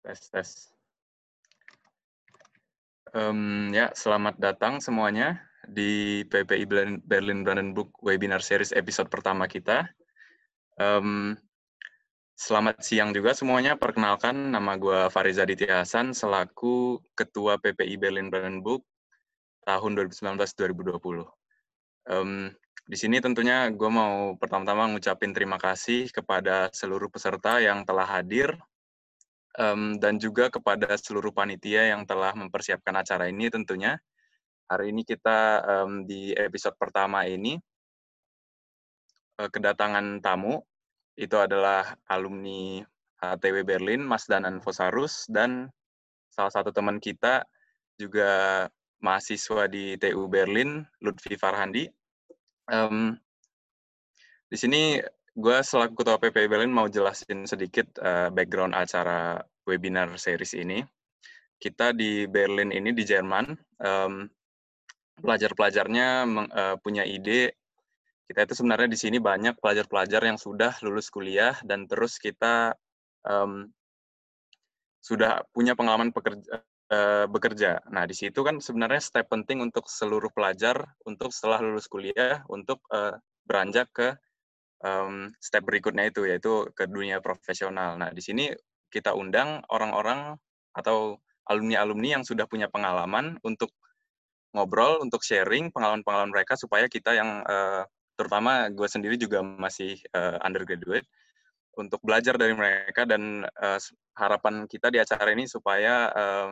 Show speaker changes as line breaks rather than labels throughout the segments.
Tes, tes. Um, ya, selamat datang semuanya di PPI Berlin Brandenburg Webinar Series episode pertama kita. Um, selamat siang juga semuanya. Perkenalkan, nama gue Fariza Ditya Hasan selaku Ketua PPI Berlin Brandenburg tahun 2019-2020. Um, di sini tentunya gue mau pertama-tama ngucapin terima kasih kepada seluruh peserta yang telah hadir um, dan juga kepada seluruh panitia yang telah mempersiapkan acara ini tentunya. Hari ini kita um, di episode pertama ini uh, kedatangan tamu, itu adalah alumni HTW Berlin, Mas Danan Fosarus, dan salah satu teman kita juga mahasiswa di TU Berlin, Lutfi Farhandi. Um, di sini gue selaku ketua PPI Berlin mau jelasin sedikit uh, background acara webinar series ini. Kita di Berlin ini di Jerman, um, pelajar-pelajarnya uh, punya ide. Kita itu sebenarnya di sini banyak pelajar-pelajar yang sudah lulus kuliah dan terus kita um, sudah punya pengalaman pekerja, uh, bekerja. Nah, di situ kan sebenarnya step penting untuk seluruh pelajar untuk setelah lulus kuliah untuk uh, beranjak ke um, step berikutnya itu yaitu ke dunia profesional. Nah, di sini kita undang orang-orang atau alumni-alumni yang sudah punya pengalaman untuk ngobrol, untuk sharing pengalaman-pengalaman mereka supaya kita yang uh, terutama gue sendiri juga masih uh, undergraduate untuk belajar dari mereka dan uh, harapan kita di acara ini supaya uh,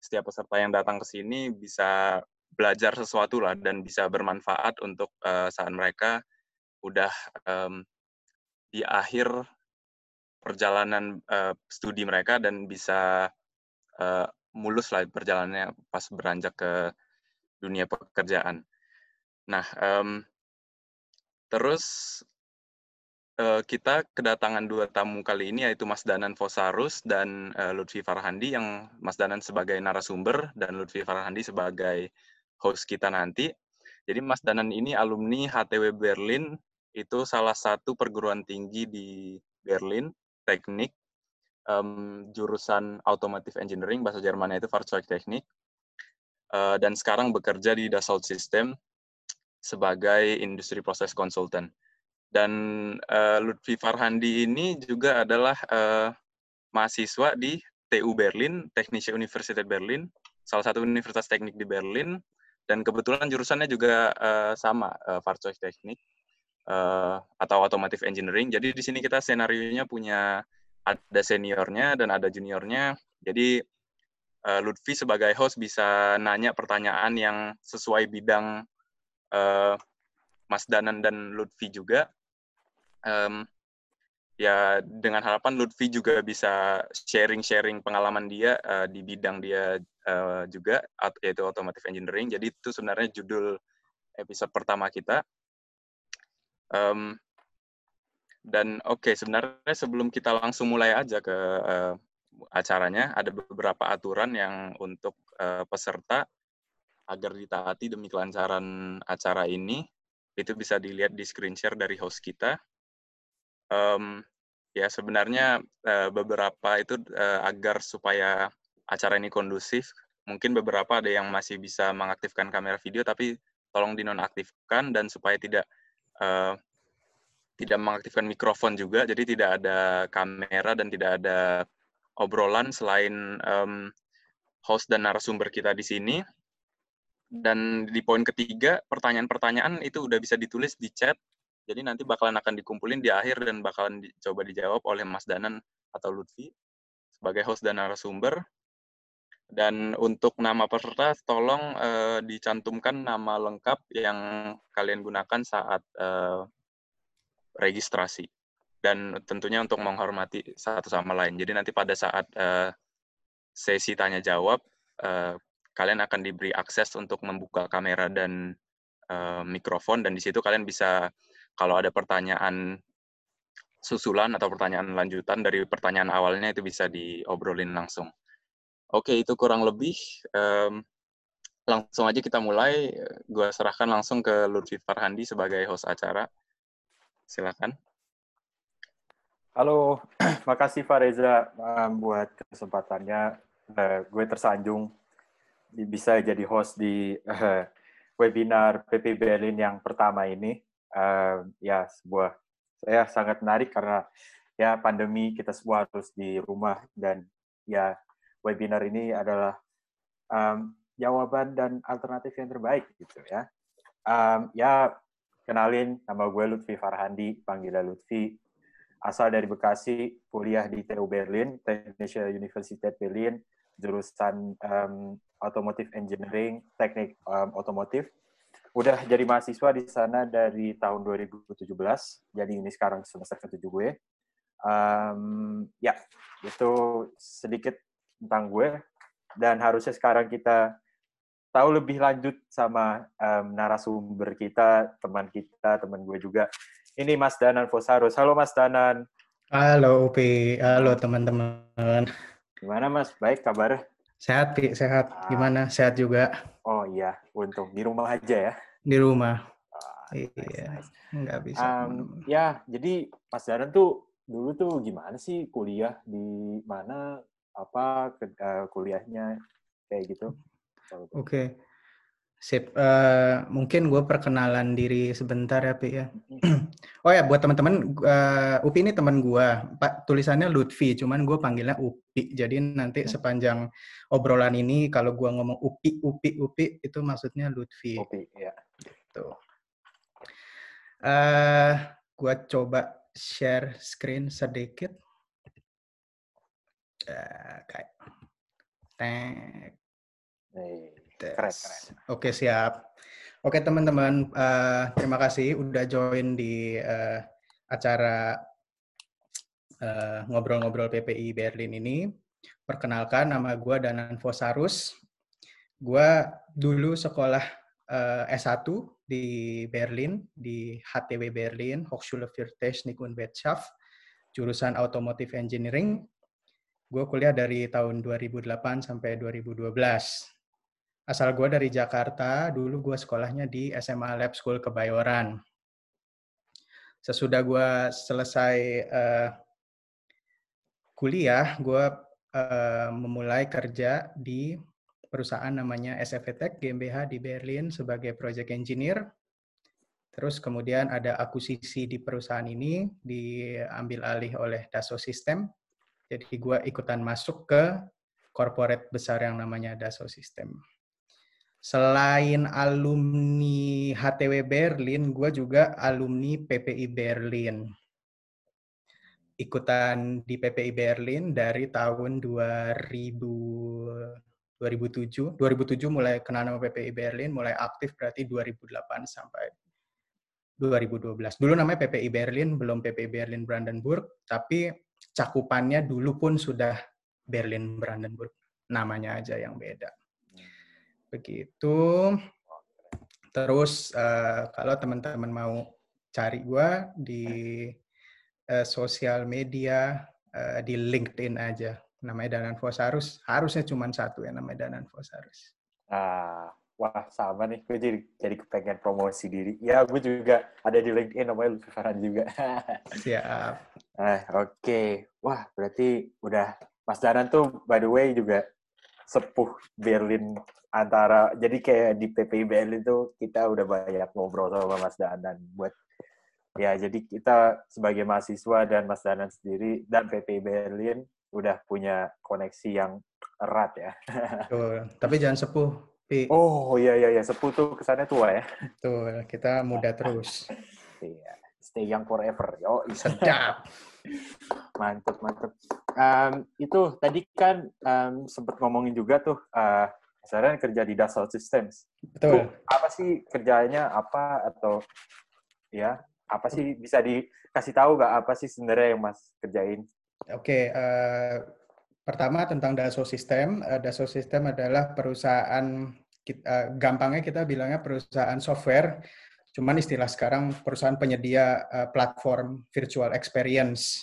setiap peserta yang datang ke sini bisa belajar sesuatu lah dan bisa bermanfaat untuk uh, saat mereka udah um, di akhir perjalanan uh, studi mereka dan bisa uh, mulus lah perjalanannya pas beranjak ke dunia pekerjaan. Nah, um, terus uh, kita kedatangan dua tamu kali ini yaitu Mas Danan Fosarus dan uh, Lutfi Farhandi yang Mas Danan sebagai narasumber dan Lutfi Farhandi sebagai host kita nanti. Jadi Mas Danan ini alumni HTW Berlin itu salah satu perguruan tinggi di Berlin, teknik, um, jurusan Automotive Engineering, bahasa Jermannya itu Fahrzeugtechnik, uh, dan sekarang bekerja di Dassault System sebagai industri proses konsultan. Dan uh, Lutfi Farhandi ini juga adalah uh, mahasiswa di TU Berlin, Technische Universität Berlin, salah satu universitas teknik di Berlin, dan kebetulan jurusannya juga uh, sama, uh, Fahrzeugtechnik uh, atau automotive engineering. Jadi di sini kita senarionya punya ada seniornya dan ada juniornya. Jadi uh, Lutfi sebagai host bisa nanya pertanyaan yang sesuai bidang uh, Mas Danan dan Lutfi juga. Um, ya dengan harapan Lutfi juga bisa sharing-sharing pengalaman dia uh, di bidang dia uh, juga yaitu automotive engineering. Jadi itu sebenarnya judul episode pertama kita. Um, dan oke, okay, sebenarnya sebelum kita langsung mulai aja ke uh, acaranya, ada beberapa aturan yang untuk uh, peserta agar ditaati demi kelancaran acara ini. Itu bisa dilihat di screen share dari host kita. Um, ya sebenarnya uh, beberapa itu uh, agar supaya acara ini kondusif, mungkin beberapa ada yang masih bisa mengaktifkan kamera video, tapi tolong dinonaktifkan dan supaya tidak uh, tidak mengaktifkan mikrofon juga, jadi tidak ada kamera dan tidak ada obrolan selain um, host dan narasumber kita di sini. Dan di poin ketiga, pertanyaan-pertanyaan itu udah bisa ditulis di chat, jadi nanti bakalan akan dikumpulin di akhir dan bakalan dicoba dijawab oleh Mas Danan atau Lutfi sebagai host dan narasumber. Dan untuk nama peserta, tolong uh, dicantumkan nama lengkap yang kalian gunakan saat uh, registrasi. Dan tentunya untuk menghormati satu sama lain. Jadi nanti pada saat uh, sesi tanya jawab, uh, kalian akan diberi akses untuk membuka kamera dan uh, mikrofon. Dan di situ kalian bisa, kalau ada pertanyaan susulan atau pertanyaan lanjutan dari pertanyaan awalnya itu bisa diobrolin langsung. Oke, itu kurang lebih. Um, langsung aja kita mulai. Gue serahkan langsung ke Lutfi Farhandi sebagai host acara. Silakan.
Halo, makasih Pak Reza um, buat kesempatannya. Uh, gue tersanjung bisa jadi host di uh, webinar PP Berlin yang pertama ini. Uh, ya, sebuah saya sangat menarik karena ya pandemi kita semua harus di rumah dan ya webinar ini adalah um, jawaban dan alternatif yang terbaik gitu ya. Um, ya kenalin nama gue Lutfi Farhandi, panggilnya Lutfi asal dari Bekasi, kuliah di TU Berlin, Technische Universität Berlin, jurusan um, Automotive Engineering, Teknik um, Otomotif. Udah jadi mahasiswa di sana dari tahun 2017, jadi ini sekarang semester ke-7 gue. Um, ya, itu sedikit tentang gue. Dan harusnya sekarang kita tahu lebih lanjut sama um, narasumber kita, teman kita, teman gue juga, ini Mas Danan Fosarus. Halo Mas Danan.
Halo Upi, halo teman-teman.
Gimana Mas? Baik kabar?
Sehat, Pi. Sehat. Ah. Gimana? Sehat juga.
Oh iya, untung. Di rumah aja ya?
Di rumah. Ah, iya, nice. nggak bisa.
Um, ya, jadi Mas Danan tuh dulu tuh gimana sih kuliah di mana? Apa uh, kuliahnya kayak gitu?
Oke. Okay. Sip, uh, mungkin gue perkenalan diri sebentar ya, Pi ya. oh ya, buat teman-teman, uh, Upi ini teman gue. Pak tulisannya Lutfi, cuman gue panggilnya Upi. Jadi nanti sepanjang obrolan ini, kalau gue ngomong Upi, Upi, Upi, itu maksudnya Lutfi.
Upi, ya.
Gitu. Uh, gue coba share screen sedikit. Uh, kayak.
Keren, keren.
Oke, siap. Oke, teman-teman, uh, terima kasih udah join di uh, acara ngobrol-ngobrol uh, PPI Berlin ini. Perkenalkan, nama gue Danan Fosarus. Gue dulu sekolah uh, S1 di Berlin, di HTW Berlin, Hochschule für Technik und Wirtschaft, jurusan Automotive Engineering. Gue kuliah dari tahun 2008 sampai 2012 Asal gue dari Jakarta, dulu gue sekolahnya di SMA Lab School Kebayoran. Sesudah gue selesai uh, kuliah, gue uh, memulai kerja di perusahaan namanya SFTech GmbH di Berlin sebagai project engineer. Terus kemudian ada akuisisi di perusahaan ini diambil alih oleh Dassault System. Jadi gue ikutan masuk ke corporate besar yang namanya Dassault System selain alumni HTW Berlin, gue juga alumni PPI Berlin. Ikutan di PPI Berlin dari tahun 2000, 2007. 2007 mulai kenal nama PPI Berlin, mulai aktif berarti 2008 sampai 2012. Dulu namanya PPI Berlin, belum PPI Berlin Brandenburg, tapi cakupannya dulu pun sudah Berlin Brandenburg. Namanya aja yang beda. Begitu. Terus uh, kalau teman-teman mau cari gue di uh, sosial media, uh, di LinkedIn aja. Namanya Danan Fosarus. Harusnya cuma satu ya namanya Danan Fosarus.
Ah, wah sama nih. Gue jadi, jadi kepengen promosi diri. Ya, gue juga ada di LinkedIn namanya Lutfi Farhan juga.
Siap.
Eh, Oke. Okay. Wah, berarti udah Mas Danan tuh by the way juga sepuh Berlin antara jadi kayak di PPI Berlin itu kita udah banyak ngobrol sama Mas Danan buat ya jadi kita sebagai mahasiswa dan Mas Danan sendiri dan PPI Berlin udah punya koneksi yang erat ya.
Betul. Tapi jangan sepuh. Pi.
Oh iya iya iya sepuh tuh kesannya tua ya.
Betul, kita muda terus.
Iya, stay young forever. Yo,
sedap.
mantep mantep. Um, itu tadi kan um, sempat ngomongin juga tuh uh, sekarang kerja di Dassault Systems.
Betul.
Itu apa sih kerjanya apa atau ya apa sih bisa dikasih tahu nggak apa sih sebenarnya yang Mas kerjain?
Oke, okay, uh, eh, pertama tentang Dassault System. Uh, Dassault System adalah perusahaan kita, uh, gampangnya kita bilangnya perusahaan software. Cuman istilah sekarang perusahaan penyedia uh, platform virtual experience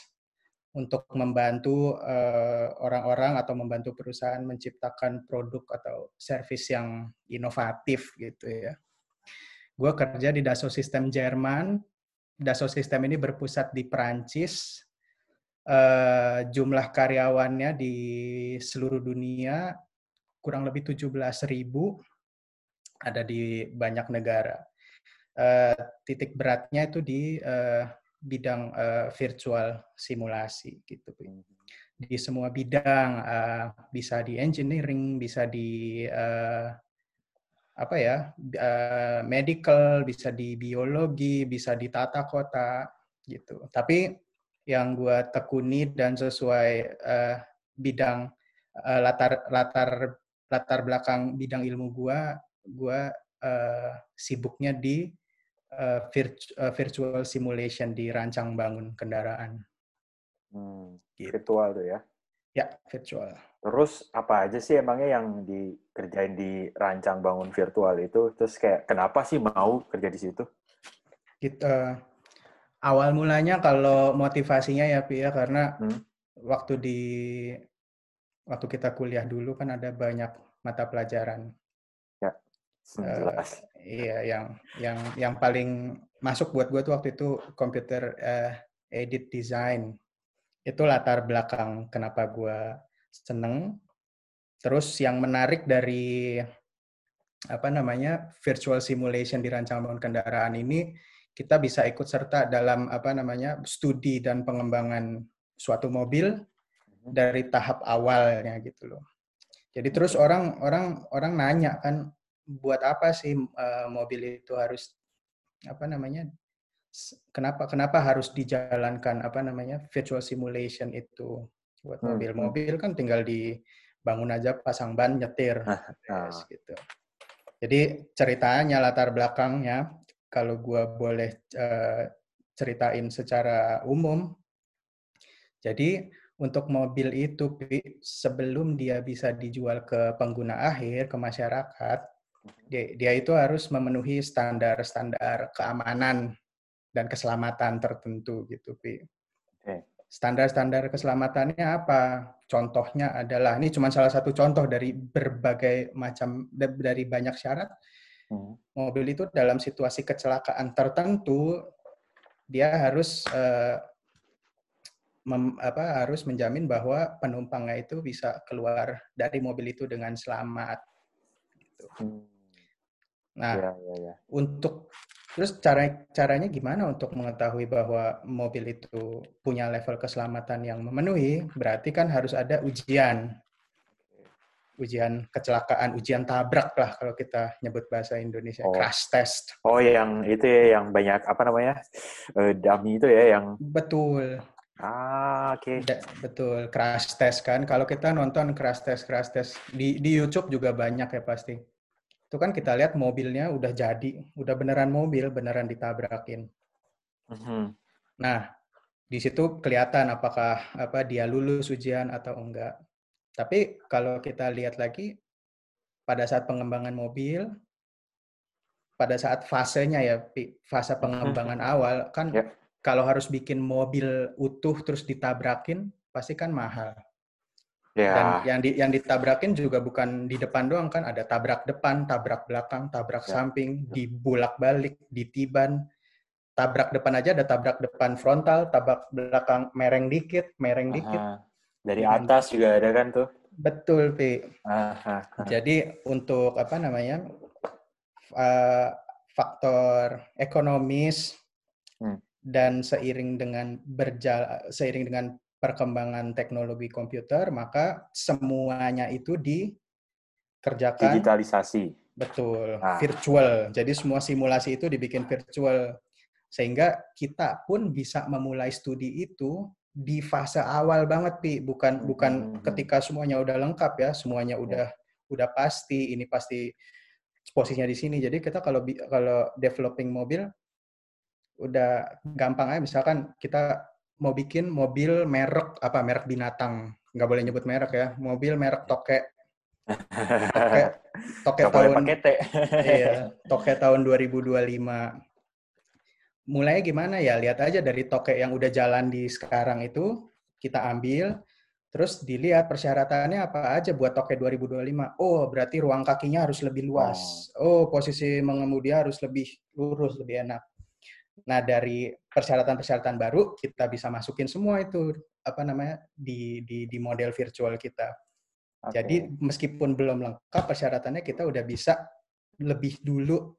untuk membantu eh, orang-orang uh, atau membantu perusahaan menciptakan produk atau service yang inovatif gitu ya. Gue kerja di Dassault System Jerman. Dassault System ini berpusat di Perancis. Uh, jumlah karyawannya di seluruh dunia kurang lebih 17 ribu ada di banyak negara. Uh, titik beratnya itu di uh, bidang uh, virtual simulasi gitu. Di semua bidang uh, bisa di engineering, bisa di uh, apa ya uh, medical, bisa di biologi, bisa di tata kota gitu. Tapi yang gue tekuni dan sesuai uh, bidang uh, latar latar latar belakang bidang ilmu gue, gue uh, sibuknya di uh, virtu uh, virtual simulation di rancang bangun kendaraan.
Hmm, gitu. Virtual tuh ya?
Ya, virtual.
Terus apa aja sih emangnya yang dikerjain di rancang bangun virtual itu? Terus kayak kenapa sih mau kerja di situ?
Kita awal mulanya kalau motivasinya ya Pi ya karena hmm. waktu di waktu kita kuliah dulu kan ada banyak mata pelajaran.
Ya. Uh,
iya yang yang yang paling masuk buat gue tuh waktu itu komputer uh, edit design. Itu latar belakang kenapa gue seneng. Terus yang menarik dari apa namanya virtual simulation di rancangan bangun kendaraan ini kita bisa ikut serta dalam apa namanya studi dan pengembangan suatu mobil mhm. dari tahap awalnya gitu loh. Jadi terus orang orang orang nanya kan buat apa sih uh, mobil itu harus apa namanya kenapa kenapa harus dijalankan apa namanya virtual simulation itu buat hmm, mobil-mobil kan tinggal dibangun aja pasang ban nyetir yes, gitu. Jadi ceritanya latar belakangnya kalau gue boleh uh, ceritain secara umum. Jadi untuk mobil itu sebelum dia bisa dijual ke pengguna akhir ke masyarakat, dia, dia itu harus memenuhi standar-standar keamanan dan keselamatan tertentu gitu, Pi. Standar-standar keselamatannya apa? Contohnya adalah ini cuma salah satu contoh dari berbagai macam dari banyak syarat Hmm. Mobil itu dalam situasi kecelakaan tertentu dia harus uh, mem, apa harus menjamin bahwa penumpangnya itu bisa keluar dari mobil itu dengan selamat. Gitu. Hmm. Nah, ya, ya, ya. untuk terus cara caranya gimana untuk mengetahui bahwa mobil itu punya level keselamatan yang memenuhi? Berarti kan harus ada ujian ujian kecelakaan, ujian tabrak lah kalau kita nyebut bahasa Indonesia, oh. crash test.
Oh, yang itu ya, yang banyak apa namanya, uh, dummy itu ya, yang
betul.
Ah, oke. Okay.
Betul, crash test kan. Kalau kita nonton crash test, crash test di di YouTube juga banyak ya pasti. Itu kan kita lihat mobilnya udah jadi, udah beneran mobil, beneran ditabrakin. Mm -hmm. Nah, di situ kelihatan apakah apa dia lulus ujian atau enggak. Tapi kalau kita lihat lagi, pada saat pengembangan mobil, pada saat fasenya ya, fase pengembangan awal, kan yeah. kalau harus bikin mobil utuh terus ditabrakin, pasti kan mahal. Yeah. Dan yang di, yang ditabrakin juga bukan di depan doang kan, ada tabrak depan, tabrak belakang, tabrak yeah. samping, dibulak-balik, ditiban. Tabrak depan aja ada tabrak depan frontal, tabrak belakang mereng dikit, mereng dikit.
Dari atas juga ada kan tuh?
Betul, Pi. Aha, Jadi untuk apa namanya uh, faktor ekonomis hmm. dan seiring dengan berjalan seiring dengan perkembangan teknologi komputer, maka semuanya itu dikerjakan
digitalisasi.
Betul, ah. virtual. Jadi semua simulasi itu dibikin virtual sehingga kita pun bisa memulai studi itu di fase awal banget pi. Bukan hmm, bukan hmm, hmm. ketika semuanya udah lengkap ya semuanya ya. udah udah pasti ini pasti posisinya di sini. Jadi kita kalau kalau developing mobil udah gampang aja. Misalkan kita mau bikin mobil merek apa merek binatang. Nggak boleh nyebut merek ya. Mobil merek toke toke toke tahun iya toke tahun 2025 mulainya gimana ya? Lihat aja dari toke yang udah jalan di sekarang itu, kita ambil, terus dilihat persyaratannya apa aja buat toke 2025. Oh, berarti ruang kakinya harus lebih luas. Oh, oh posisi mengemudi harus lebih lurus, lebih enak. Nah, dari persyaratan-persyaratan baru kita bisa masukin semua itu apa namanya di di di model virtual kita. Okay. Jadi meskipun belum lengkap persyaratannya kita udah bisa lebih dulu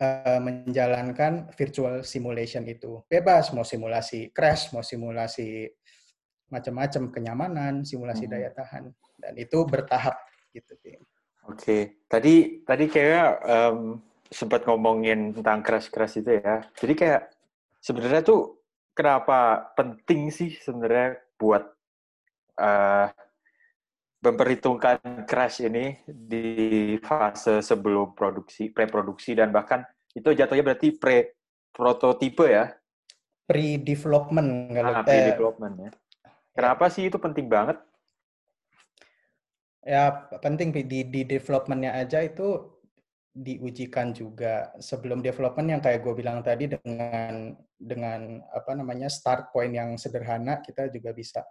uh, menjalankan virtual simulation itu. Bebas mau simulasi crash, mau simulasi macam-macam kenyamanan, simulasi hmm. daya tahan dan itu bertahap gitu.
Oke, okay. tadi tadi kayak um, sempat ngomongin tentang crash-crash itu ya. Jadi kayak sebenarnya tuh kenapa penting sih sebenarnya buat uh, memperhitungkan crash ini di fase sebelum produksi, pre-produksi dan bahkan itu jatuhnya berarti pre prototipe ya.
Pre-development
kalau ah, pre-development ya. Kenapa sih itu penting banget?
Ya penting di di developmentnya aja itu diujikan juga sebelum development yang kayak gue bilang tadi dengan dengan apa namanya start point yang sederhana kita juga bisa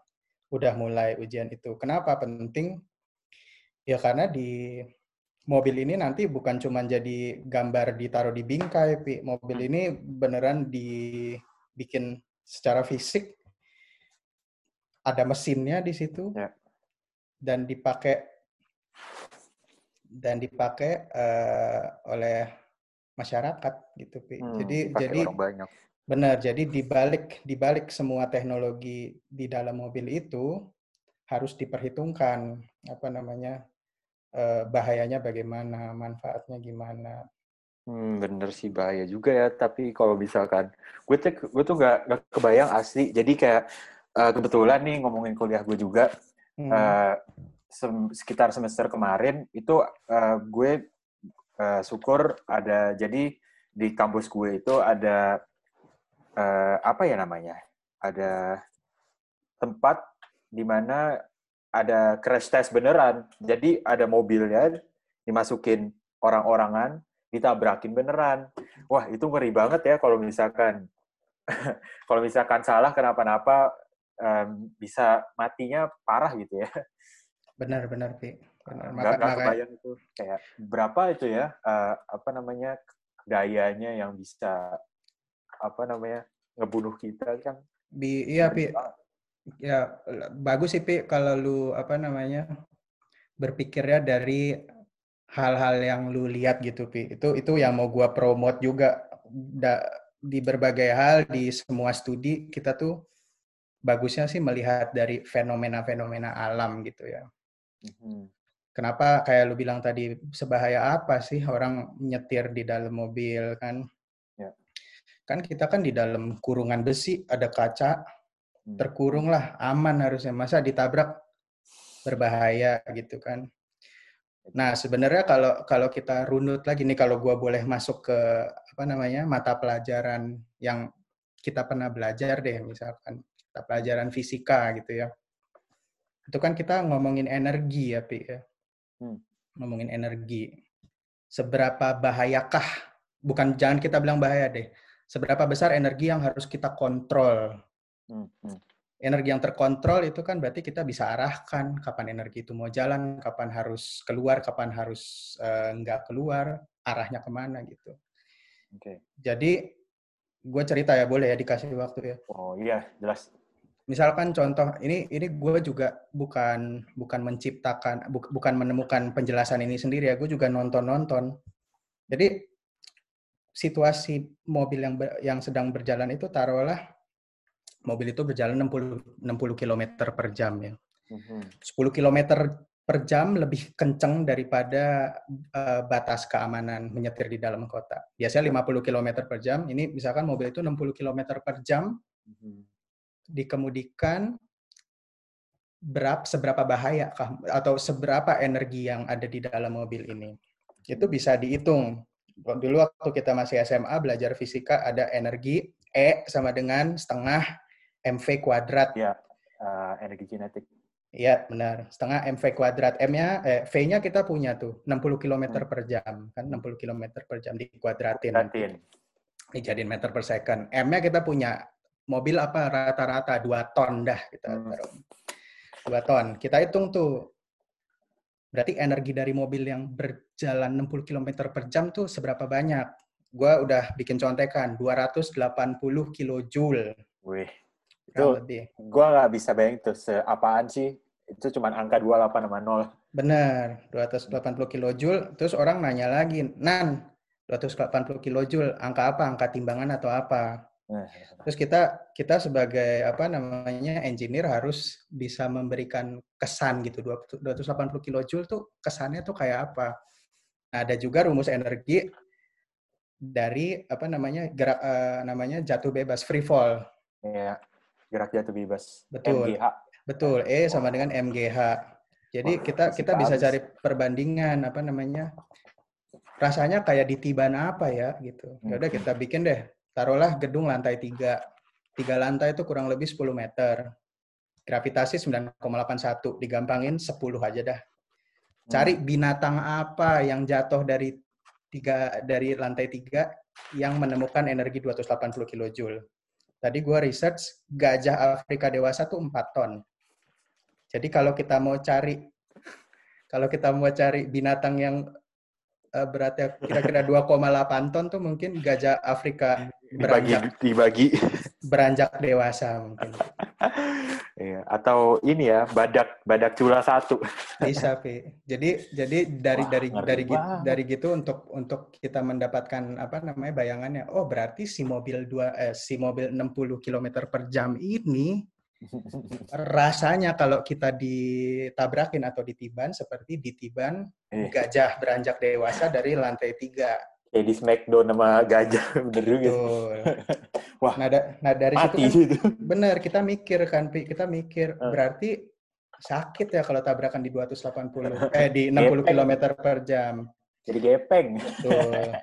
udah mulai ujian itu. Kenapa penting? Ya karena di mobil ini nanti bukan cuma jadi gambar ditaruh di bingkai, Pi. Mobil ini beneran dibikin secara fisik. Ada mesinnya di situ. Ya. Dan dipakai dan dipakai uh, oleh masyarakat gitu, Pi. Hmm, jadi jadi banyak. Benar. Jadi dibalik dibalik semua teknologi di dalam mobil itu harus diperhitungkan apa namanya uh, bahayanya bagaimana, manfaatnya gimana.
Hmm, bener sih bahaya juga ya. Tapi kalau misalkan gue tuh gue tuh nggak nggak kebayang asli. Jadi kayak uh, kebetulan nih ngomongin kuliah gue juga. Hmm. Uh, sem sekitar semester kemarin itu uh, gue uh, syukur ada jadi di kampus gue itu ada uh, apa ya namanya? Ada tempat di mana ada crash test beneran. Jadi ada mobilnya dimasukin orang-orangan ditabrakin beneran. Wah itu ngeri banget ya kalau misalkan kalau misalkan salah kenapa-napa um, bisa matinya parah gitu ya.
Benar, benar, Pi.
Benar. Maka, gak, kebayang itu. Kayak berapa itu ya uh, apa namanya dayanya yang bisa apa namanya ngebunuh kita kan?
Bi, iya, Pi. Ya bagus sih, Pi, kalau lu apa namanya berpikirnya dari hal-hal yang lu lihat gitu, Pi. Itu itu yang mau gua promote juga da, di berbagai hal di semua studi kita tuh bagusnya sih melihat dari fenomena-fenomena alam gitu ya. Hmm. Kenapa kayak lu bilang tadi sebahaya apa sih orang nyetir di dalam mobil kan? Kan kita kan di dalam kurungan besi ada kaca, hmm. terkurung lah, aman harusnya. Masa ditabrak berbahaya gitu kan? Nah sebenarnya kalau kalau kita runut lagi nih kalau gua boleh masuk ke apa namanya mata pelajaran yang kita pernah belajar deh misalkan mata pelajaran fisika gitu ya itu kan kita ngomongin energi ya, Pi ya. Hmm. Ngomongin energi. Seberapa bahayakah? Bukan jangan kita bilang bahaya deh. Seberapa besar energi yang harus kita kontrol? Hmm. Hmm. Energi yang terkontrol itu kan berarti kita bisa arahkan kapan energi itu mau jalan, kapan harus keluar, kapan harus uh, nggak keluar, arahnya ke mana gitu. Oke. Okay. Jadi gue cerita ya boleh ya dikasih waktu ya.
Oh iya jelas
misalkan contoh ini ini gue juga bukan bukan menciptakan bu, bukan menemukan penjelasan ini sendiri ya gue juga nonton nonton jadi situasi mobil yang ber, yang sedang berjalan itu taruhlah mobil itu berjalan 60 60 km per jam ya. Mm 10 km per jam lebih kenceng daripada uh, batas keamanan menyetir di dalam kota. Biasanya 50 km per jam ini misalkan mobil itu 60 km per jam mm dikemudikan berapa seberapa bahaya kah atau seberapa energi yang ada di dalam mobil ini. Itu bisa dihitung. Dulu waktu kita masih SMA belajar fisika ada energi E sama dengan setengah mv kuadrat.
Ya, uh, energi kinetik.
Iya, benar. Setengah mv kuadrat. M-nya, eh, V-nya kita punya tuh, 60 km hmm. per jam. Kan 60 km per jam dikuadratin. Kuadratin. Dijadiin meter per second. M-nya kita punya mobil apa rata-rata dua ton dah kita hmm. taruh dua ton kita hitung tuh berarti energi dari mobil yang berjalan 60 km per jam tuh seberapa banyak gue udah bikin contekan 280 kilojoule.
Wih, itu gue nggak bisa bayangin tuh seapaan sih. Itu cuma angka 28 sama 0.
Bener, 280 kilojoule. Terus orang nanya lagi, Nan, 280 kilojoule, angka apa? Angka timbangan atau apa? Nah, Terus kita kita sebagai apa namanya engineer harus bisa memberikan kesan gitu 280 kilojoule tuh kesannya tuh kayak apa? Nah, ada juga rumus energi dari apa namanya gerak uh, namanya jatuh bebas free fall.
Iya, gerak jatuh bebas.
Betul. MGH. Betul. E sama dengan MGH. Jadi Wah, kita kita bisa cari perbandingan apa namanya rasanya kayak di tiban apa ya gitu. Ya udah hmm. kita bikin deh. Taruhlah gedung lantai tiga. Tiga lantai itu kurang lebih 10 meter. Gravitasi 9,81. Digampangin 10 aja dah. Cari hmm. binatang apa yang jatuh dari tiga dari lantai tiga yang menemukan energi 280 kilojoule. Tadi gue research gajah Afrika dewasa tuh 4 ton. Jadi kalau kita mau cari kalau kita mau cari binatang yang uh, beratnya kira-kira 2,8 ton tuh mungkin gajah Afrika
beranjak dibagi, dibagi.
beranjak dewasa mungkin.
Iya, atau ini ya badak badak cula satu.
Bisa, Pi. Jadi jadi dari Wah, dari dari gitu, dari gitu untuk untuk kita mendapatkan apa namanya bayangannya. Oh, berarti si mobil dua eh, si mobil 60 km per jam ini rasanya kalau kita ditabrakin atau ditiban seperti ditiban eh. gajah beranjak dewasa dari lantai tiga
kayak di Smackdown sama gajah bener juga.
Wah, nah, da, nah dari mati situ kan, bener kita mikir kan, kita mikir uh. berarti sakit ya kalau tabrakan di 280 eh di 60 km per jam.
Jadi gepeng.
Betul.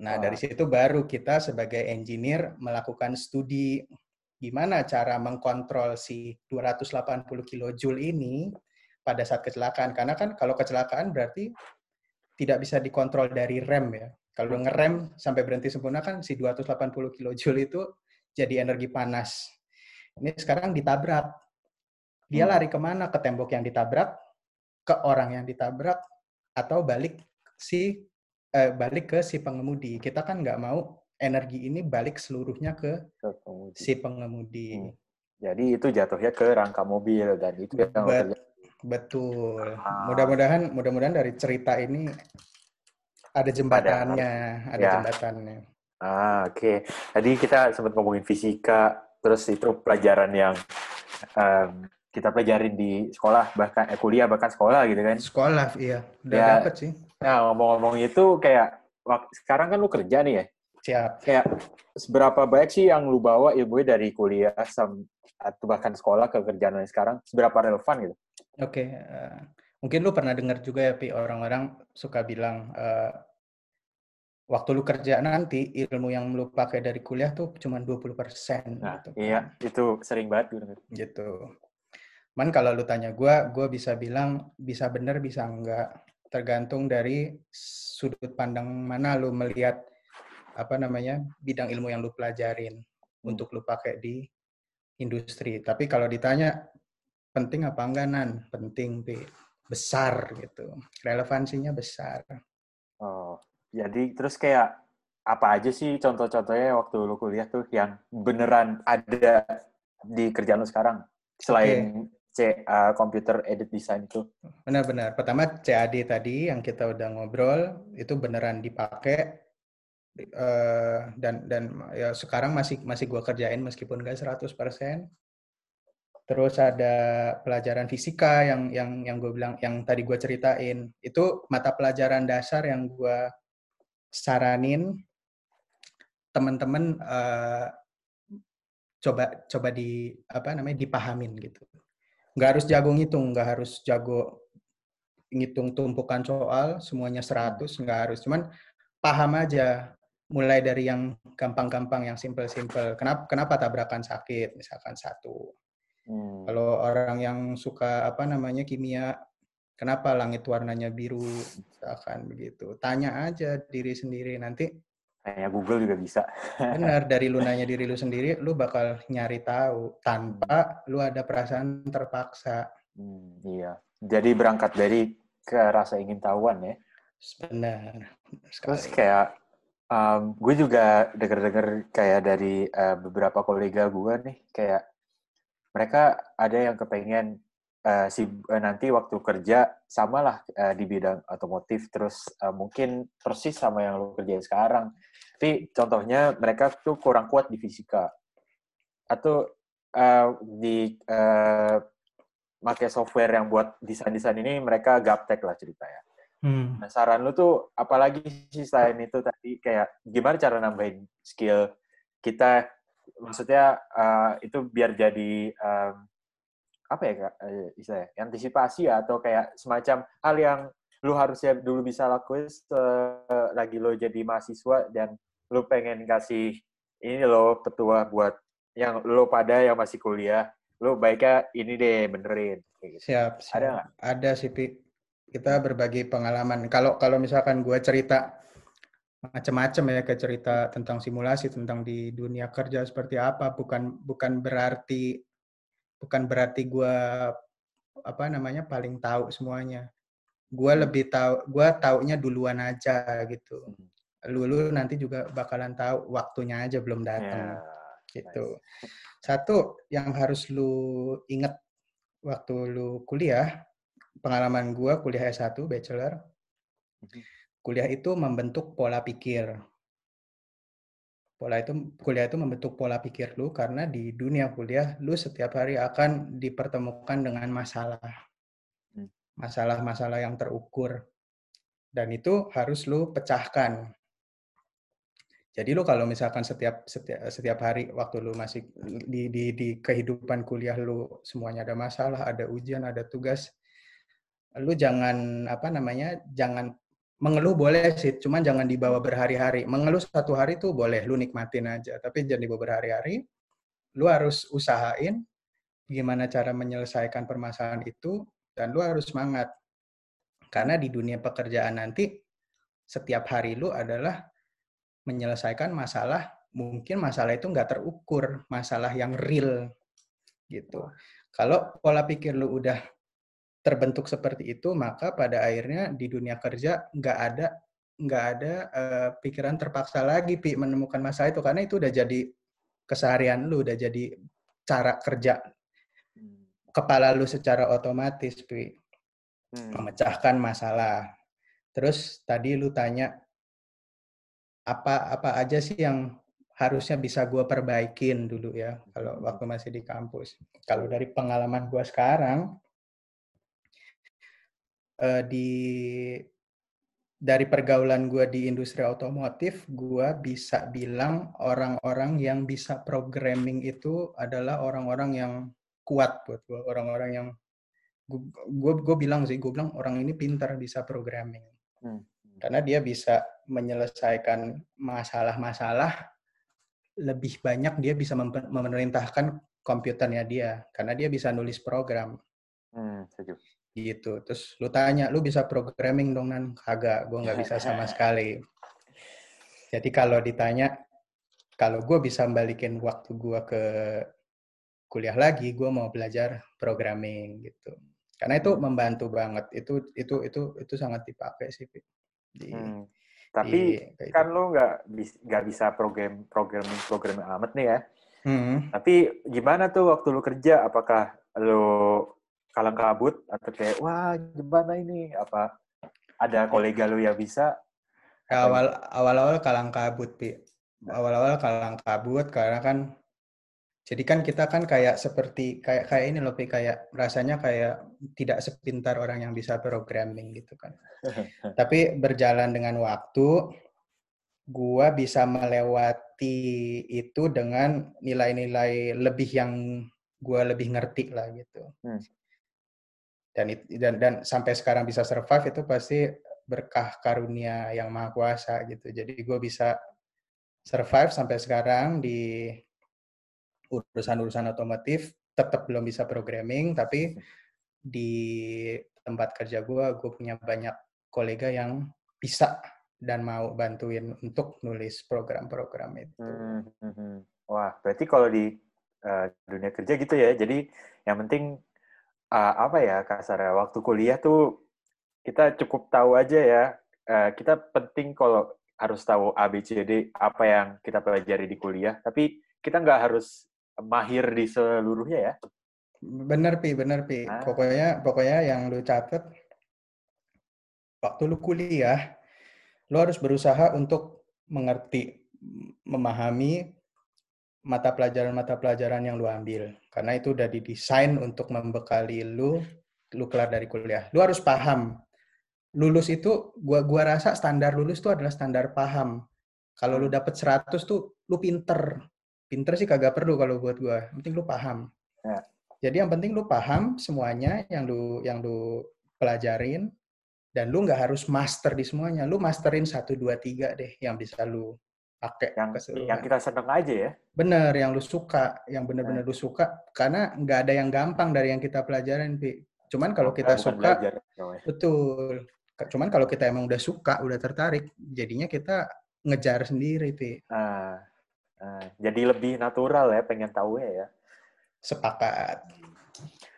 Nah, dari situ baru kita sebagai engineer melakukan studi gimana cara mengkontrol si 280 kilojoule ini pada saat kecelakaan. Karena kan kalau kecelakaan berarti tidak bisa dikontrol dari rem ya. Kalau ngerem sampai berhenti sempurna kan si 280 kilojoule itu jadi energi panas. Ini sekarang ditabrak. Dia hmm. lari ke mana? Ke tembok yang ditabrak, ke orang yang ditabrak, atau balik si eh, balik ke si pengemudi. Kita kan nggak mau energi ini balik seluruhnya ke, ke pengemudi. si pengemudi. Hmm.
Jadi itu jatuhnya ke rangka mobil dan itu yang
Betul. Ah. Mudah-mudahan mudah-mudahan dari cerita ini ada jembatannya, ada ya. jembatannya.
Ah, oke. Okay. Tadi kita sempat ngomongin fisika, terus itu pelajaran yang um, kita pelajarin di sekolah, bahkan eh, kuliah, bahkan sekolah gitu kan?
Sekolah, iya. Udah ya, dapet sih.
Nah, ngomong-ngomong itu kayak, sekarang kan lu kerja nih ya?
Siap.
Kayak, seberapa banyak sih yang lu bawa ilmu dari kuliah atau bahkan sekolah ke kerjaan sekarang? Seberapa relevan gitu?
Oke, okay. eh, mungkin lu pernah dengar juga ya, Pi, orang-orang suka bilang, uh, waktu lu kerja nanti, ilmu yang lu pakai dari kuliah tuh cuma 20%.
Nah, gitu. iya, itu sering banget.
Gitu. Man kalau lu tanya gue, gue bisa bilang bisa benar, bisa enggak. Tergantung dari sudut pandang mana lu melihat apa namanya bidang ilmu yang lu pelajarin hmm. untuk lu pakai di industri. Tapi kalau ditanya penting apa enggak nan? Penting pi. Besar gitu. Relevansinya besar.
Oh jadi terus kayak apa aja sih contoh-contohnya waktu lu kuliah tuh yang beneran ada di kerjaan lu sekarang? Selain okay. C uh, computer edit design itu.
Benar-benar pertama CAD tadi yang kita udah ngobrol itu beneran dipakai uh, dan dan ya sekarang masih masih gua kerjain meskipun gak 100% Terus ada pelajaran fisika yang yang yang gue bilang yang tadi gue ceritain. Itu mata pelajaran dasar yang gue saranin teman-teman uh, coba coba di apa namanya dipahamin gitu. Nggak harus jago ngitung, nggak harus jago ngitung tumpukan soal semuanya 100, nggak harus. Cuman paham aja mulai dari yang gampang-gampang, yang simple-simple. Kenapa kenapa tabrakan sakit misalkan satu Hmm. Kalau orang yang suka apa namanya kimia, kenapa langit warnanya biru, misalkan begitu. Tanya aja diri sendiri nanti.
Kayak Google juga bisa.
Benar, dari lu nanya diri lu sendiri, lu bakal nyari tahu tanpa lu ada perasaan terpaksa.
Hmm, iya. Jadi berangkat dari ke rasa ingin tahuan ya.
Benar.
Terus kayak Um, gue juga denger-denger kayak dari uh, beberapa kolega gue nih, kayak mereka ada yang kepengen uh, si uh, nanti waktu kerja samalah uh, di bidang otomotif, terus uh, mungkin persis sama yang lo kerjain sekarang. Tapi contohnya mereka tuh kurang kuat di fisika atau uh, di uh, pakai software yang buat desain-desain ini mereka gaptek lah ceritanya. Hmm. Nah, saran lu tuh apalagi sih selain itu tadi kayak gimana cara nambahin skill kita maksudnya uh, itu biar jadi um, apa ya kak uh, istilahnya antisipasi ya, atau kayak semacam hal yang lu harusnya dulu bisa lakuin uh, lagi lo jadi mahasiswa dan lu pengen kasih ini lo petua buat yang lo pada yang masih kuliah lu baiknya ini deh benerin
gitu. siap, siap ada gak? ada sih Pi kita berbagi pengalaman. Kalau kalau misalkan gue cerita macam-macam ya ke cerita tentang simulasi tentang di dunia kerja seperti apa bukan bukan berarti bukan berarti gue apa namanya paling tahu semuanya gue hmm. lebih tahu gue taunya duluan aja gitu hmm. lu, lu nanti juga bakalan tahu waktunya aja belum datang yeah. gitu satu yang harus lu inget waktu lu kuliah pengalaman gue kuliah S1 bachelor, mhm. Kuliah itu membentuk pola pikir. Pola itu kuliah itu membentuk pola pikir lu karena di dunia kuliah lu setiap hari akan dipertemukan dengan masalah. Hmm. Masalah-masalah yang terukur. Dan itu harus lu pecahkan. Jadi lu kalau misalkan setiap setiap setiap hari waktu lu masih di di di kehidupan kuliah lu semuanya ada masalah, ada ujian, ada tugas, lu jangan apa namanya jangan mengeluh boleh sih cuman jangan dibawa berhari-hari. Mengeluh satu hari tuh boleh lu nikmatin aja. Tapi jangan dibawa berhari-hari. Lu harus usahain gimana cara menyelesaikan permasalahan itu dan lu harus semangat. Karena di dunia pekerjaan nanti setiap hari lu adalah menyelesaikan masalah. Mungkin masalah itu nggak terukur masalah yang real gitu. Kalau pola pikir lu udah terbentuk seperti itu, maka pada akhirnya di dunia kerja nggak ada nggak ada uh, pikiran terpaksa lagi pi menemukan masalah itu karena itu udah jadi keseharian lu, udah jadi cara kerja hmm. kepala lu secara otomatis pi hmm. memecahkan masalah. Terus tadi lu tanya apa apa aja sih yang harusnya bisa gue perbaikin dulu ya kalau hmm. waktu masih di kampus. Kalau dari pengalaman gue sekarang, uh, di dari pergaulan gue di industri otomotif, gue bisa bilang orang-orang yang bisa programming itu adalah orang-orang yang kuat buat gue, orang-orang yang gue gue bilang sih, gue bilang orang ini pintar bisa programming, hmm. karena dia bisa menyelesaikan masalah-masalah lebih banyak dia bisa memerintahkan komputernya dia, karena dia bisa nulis program. Hmm, gitu. Terus lu tanya lu bisa programming dong nan? Kagak gue nggak bisa sama sekali. Jadi kalau ditanya kalau gue bisa balikin waktu gue ke kuliah lagi gue mau belajar programming gitu. Karena itu membantu banget. Itu itu itu itu sangat dipakai sih
di, hmm. tapi di, kan lu nggak nggak bisa program programming programming amat nih ya. Hmm. tapi gimana tuh waktu lu kerja? Apakah lu kalang kabut atau kayak wah gimana ini? Apa ada kolega lu yang bisa?
Awal awal awal kalang kabut pi. Awal awal kalang kabut karena kan jadi kan kita kan kayak seperti kayak kayak ini loh pi kayak rasanya kayak tidak sepintar orang yang bisa programming gitu kan. Tapi berjalan dengan waktu gua bisa melewati itu dengan nilai-nilai lebih yang gua lebih ngerti lah gitu. Hmm dan dan dan sampai sekarang bisa survive itu pasti berkah karunia yang maha kuasa gitu jadi gue bisa survive sampai sekarang di urusan-urusan otomotif tetap belum bisa programming tapi di tempat kerja gue gue punya banyak kolega yang bisa dan mau bantuin untuk nulis program-program itu. Hmm, hmm,
hmm. Wah, berarti kalau di uh, dunia kerja gitu ya. Jadi yang penting uh, apa ya kasarnya waktu kuliah tuh kita cukup tahu aja ya uh, kita penting kalau harus tahu A, B, C, D, apa yang kita pelajari di kuliah, tapi kita nggak harus mahir di seluruhnya ya.
Bener, Pi, bener, Pi.
Ah.
Pokoknya, pokoknya yang lu catet, waktu lu kuliah, lu harus berusaha untuk mengerti, memahami mata pelajaran-mata pelajaran yang lu ambil. Karena itu udah didesain untuk membekali lu, lu kelar dari kuliah. Lu harus paham. Lulus itu, gua gua rasa standar lulus itu adalah standar paham. Kalau lu dapet 100 tuh, lu pinter. Pinter sih kagak perlu kalau buat gua. Yang penting lu paham.
Ya.
Jadi yang penting lu paham semuanya yang lu yang lu pelajarin dan lu nggak harus master di semuanya. Lu masterin 1 2 3 deh yang bisa lu pakai
Yang
keseluruhan.
yang kita seneng aja ya.
Bener, yang lu suka, yang bener-bener lu suka. Karena nggak ada yang gampang dari yang kita pelajarin, Pi. Cuman kalau kita
Bukan
suka,
belajar,
betul. Cuman kalau kita emang udah suka, udah tertarik, jadinya kita ngejar sendiri, Pi.
Nah, nah, jadi lebih natural ya, pengen tahu ya.
Sepakat.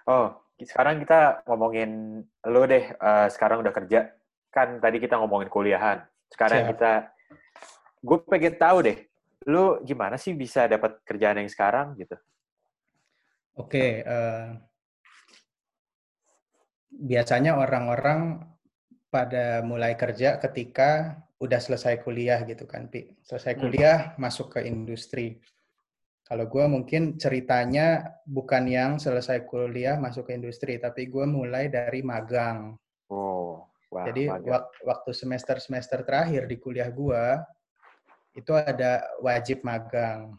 Oh, sekarang kita ngomongin lu deh. eh, sekarang udah kerja. Kan tadi kita ngomongin kuliahan. Sekarang
Siap.
kita, gue pengen tahu deh. Lu gimana sih bisa dapat kerjaan yang sekarang gitu?
Oke, eh, biasanya orang-orang pada mulai kerja ketika udah selesai kuliah gitu kan, Pi. Selesai
Hmm.
kuliah, masuk ke industri. Kalau gue mungkin ceritanya bukan yang selesai kuliah masuk ke industri, tapi gue mulai dari magang.
Oh, wah,
Jadi
magang.
wak- waktu semester-semester terakhir di kuliah gue, itu ada wajib magang.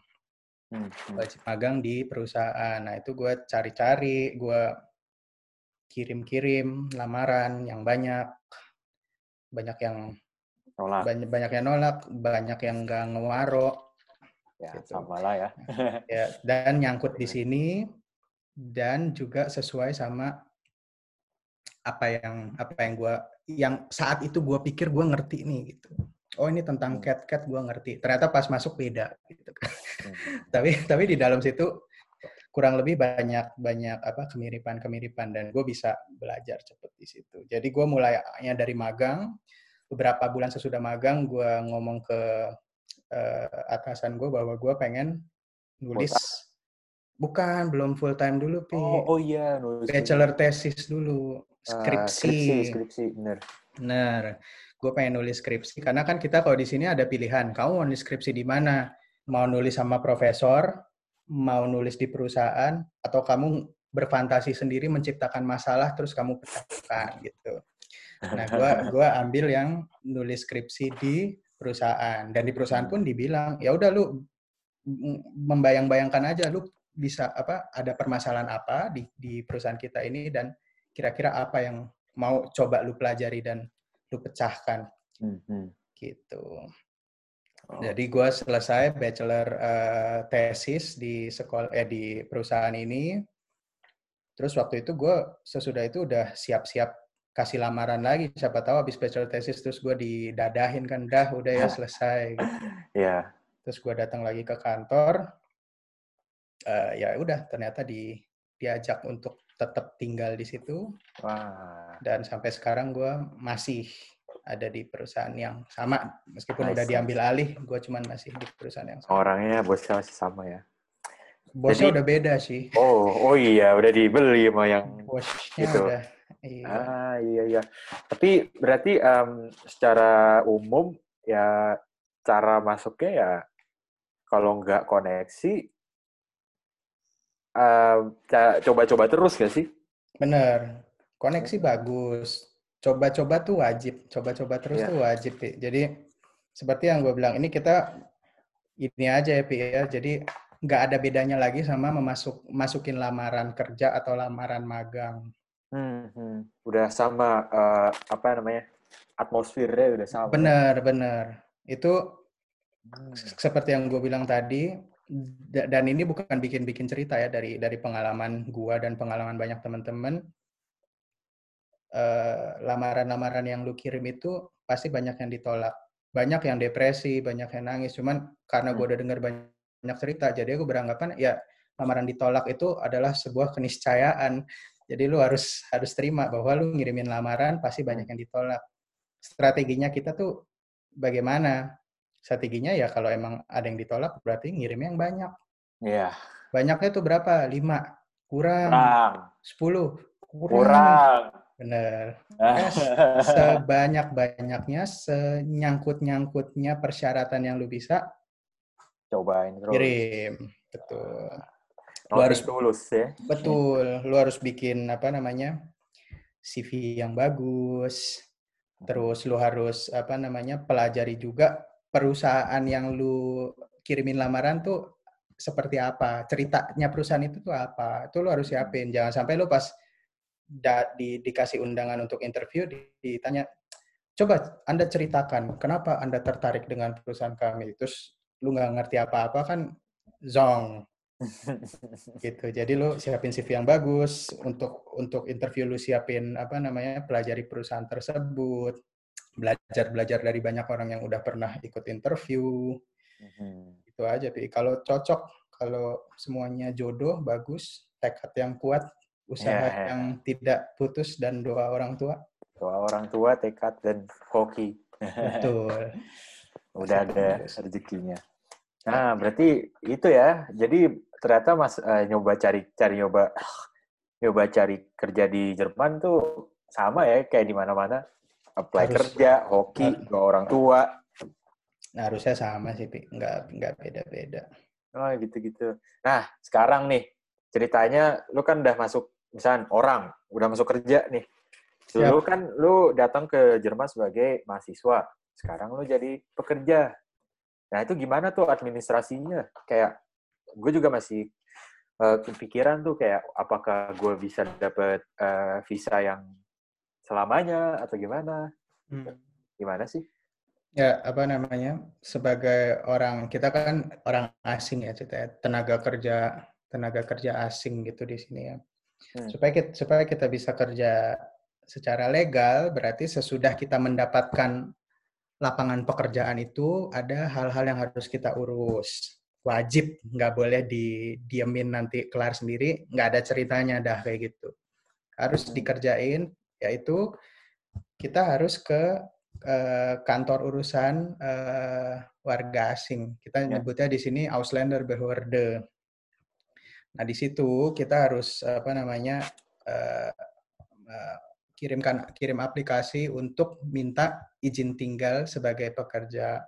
Hmm, hmm.
wajib magang di perusahaan. Nah, itu gue cari-cari, gue kirim-kirim lamaran yang banyak. Banyak yang
Nolak.
banyak, banyak yang nolak, banyak yang nggak ngewaro.
Ya,
gitu.
sama lah ya.
Ya, dan nyangkut di sini dan juga sesuai sama apa yang apa yang gue yang saat itu gue pikir gue ngerti nih gitu. Oh ini tentang
Hmm.
cat-cat gue ngerti. Ternyata pas masuk beda gitu kan.
Hmm.
tapi tapi di dalam situ kurang lebih banyak banyak apa kemiripan kemiripan dan gue bisa belajar cepet di situ jadi gue mulainya dari magang beberapa bulan sesudah magang gue ngomong ke eh, atasan gue bahwa gue pengen nulis bukan belum full time dulu pi
Oh, oh iya, nulis
bachelor thesis dulu
Ah,
skripsi
skripsi, skripsi, bener.
Gue pengen nulis skripsi karena kan kita kalau di sini ada pilihan. Kamu mau nulis skripsi di mana? Mau nulis sama profesor, mau nulis di perusahaan, atau kamu berfantasi sendiri menciptakan masalah terus kamu pecahkan gitu. Nah, gua gua ambil yang nulis skripsi di perusahaan dan di perusahaan pun dibilang, ya udah lu membayang-bayangkan aja lu bisa apa ada permasalahan apa di di perusahaan kita ini dan kira-kira apa yang mau coba lu pelajari dan lu pecahkan
Hmm, hmm.
gitu.
Oh,
Jadi gua selesai bachelor eh, tesis di sekolah eh di perusahaan ini. Terus waktu itu gue sesudah itu udah siap-siap kasih lamaran lagi. Siapa tahu habis bachelor tesis terus gue didadahin kan dah udah ya selesai. Gitu.
Iya.
Terus gue datang lagi ke kantor. Eh, ya udah ternyata di diajak untuk tetap tinggal di situ
Wah,
dan sampai sekarang gue masih ada di perusahaan yang sama meskipun
Nice,
udah diambil alih gue cuman masih di perusahaan yang sama
orangnya bosnya masih sama ya.
bosnya
jadi-
udah beda sih
Oh, oh iya, udah dibeli sama yang
bosnya
Gitu.
udah iya.
Ah iya iya. Tapi berarti em, secara umum ya cara masuknya ya kalau nggak koneksi ca- coba-coba terus gak sih?
bener koneksi bagus coba-coba tuh wajib coba-coba terus
Iya.
tuh wajib Pi. jadi seperti yang gue bilang ini kita ini aja ya Pi ya jadi nggak ada bedanya lagi sama memasuk masukin lamaran kerja atau lamaran magang
Hmm, hmm. Udah sama eh, apa namanya atmosfernya udah sama.
bener bener itu
Hmm.
seperti yang gue bilang tadi da- dan ini bukan bikin-bikin cerita ya dari dari pengalaman gua dan pengalaman banyak teman-teman Eh, lamaran-lamaran yang lu kirim itu pasti banyak yang ditolak banyak yang depresi banyak yang nangis cuman karena gue
Hmm.
udah dengar banyak cerita jadi aku beranggapan ya lamaran ditolak itu adalah sebuah keniscayaan jadi lu harus harus terima bahwa lu ngirimin lamaran pasti banyak yang ditolak strateginya kita tuh bagaimana strateginya ya kalau emang ada yang ditolak berarti ngirimnya yang banyak.
Iya.
Banyaknya tuh berapa? Lima. Kurang.
Kurang.
Sepuluh.
Kurang.
Bener. Ya, sebanyak-banyaknya, senyangkut-nyangkutnya persyaratan yang lu bisa,
Cobain terus.
kirim. Betul. Lu
Nothing
harus
tulus ya.
Betul, lu harus bikin apa namanya CV yang bagus. Terus lu harus apa namanya pelajari juga perusahaan yang lu kirimin lamaran tuh seperti apa, ceritanya perusahaan itu tuh apa. Itu lu harus siapin. Jangan sampai lu pas da, di, dikasih undangan untuk interview ditanya, coba Anda ceritakan kenapa Anda tertarik dengan perusahaan kami. Terus lu nggak ngerti apa-apa kan zong gitu. Jadi lu siapin CV yang bagus untuk untuk interview lu siapin apa namanya pelajari perusahaan tersebut, belajar belajar dari banyak orang yang udah pernah ikut interview.
Mhm.
Itu aja, Pi. Kalau cocok, kalau semuanya jodoh bagus, tekad yang kuat, usaha
ya.
yang tidak putus dan doa orang tua.
Doa orang tua, tekad dan hoki.
Betul.
Udah ada rezekinya. Nah, berarti itu ya. Jadi ternyata Mas eh, nyoba cari cari nyoba nyoba cari kerja di Jerman tuh sama ya kayak di mana-mana. Apply
Harus.
kerja, hoki, doa orang tua.
Nah, harusnya sama sih, Pi. Nggak, nggak beda-beda.
Oh, gitu-gitu. Nah, sekarang nih ceritanya lu kan udah masuk misalnya orang udah masuk kerja nih.
Siap.
Lu kan lu datang ke Jerman sebagai mahasiswa. Sekarang lu jadi pekerja. Nah, itu gimana tuh administrasinya? Kayak gue juga masih eh, kepikiran tuh kayak apakah gue bisa dapet eh, visa yang selamanya atau gimana?
Hmm.
Gimana sih?
Ya, apa namanya? Sebagai orang kita kan orang asing ya, tenaga kerja tenaga kerja asing gitu di sini ya.
Hmm.
Supaya kita, supaya kita bisa kerja secara legal, berarti sesudah kita mendapatkan lapangan pekerjaan itu ada hal-hal yang harus kita urus. Wajib, nggak boleh didiemin nanti kelar sendiri, nggak ada ceritanya dah kayak gitu. Harus
Hmm.
dikerjain, yaitu kita harus ke eh, kantor urusan eh, warga asing. Kita
Ya.
nyebutnya di sini Ausländerbehörde. Nah, di situ kita harus apa namanya eh, eh, kirimkan kirim aplikasi untuk minta izin tinggal sebagai pekerja.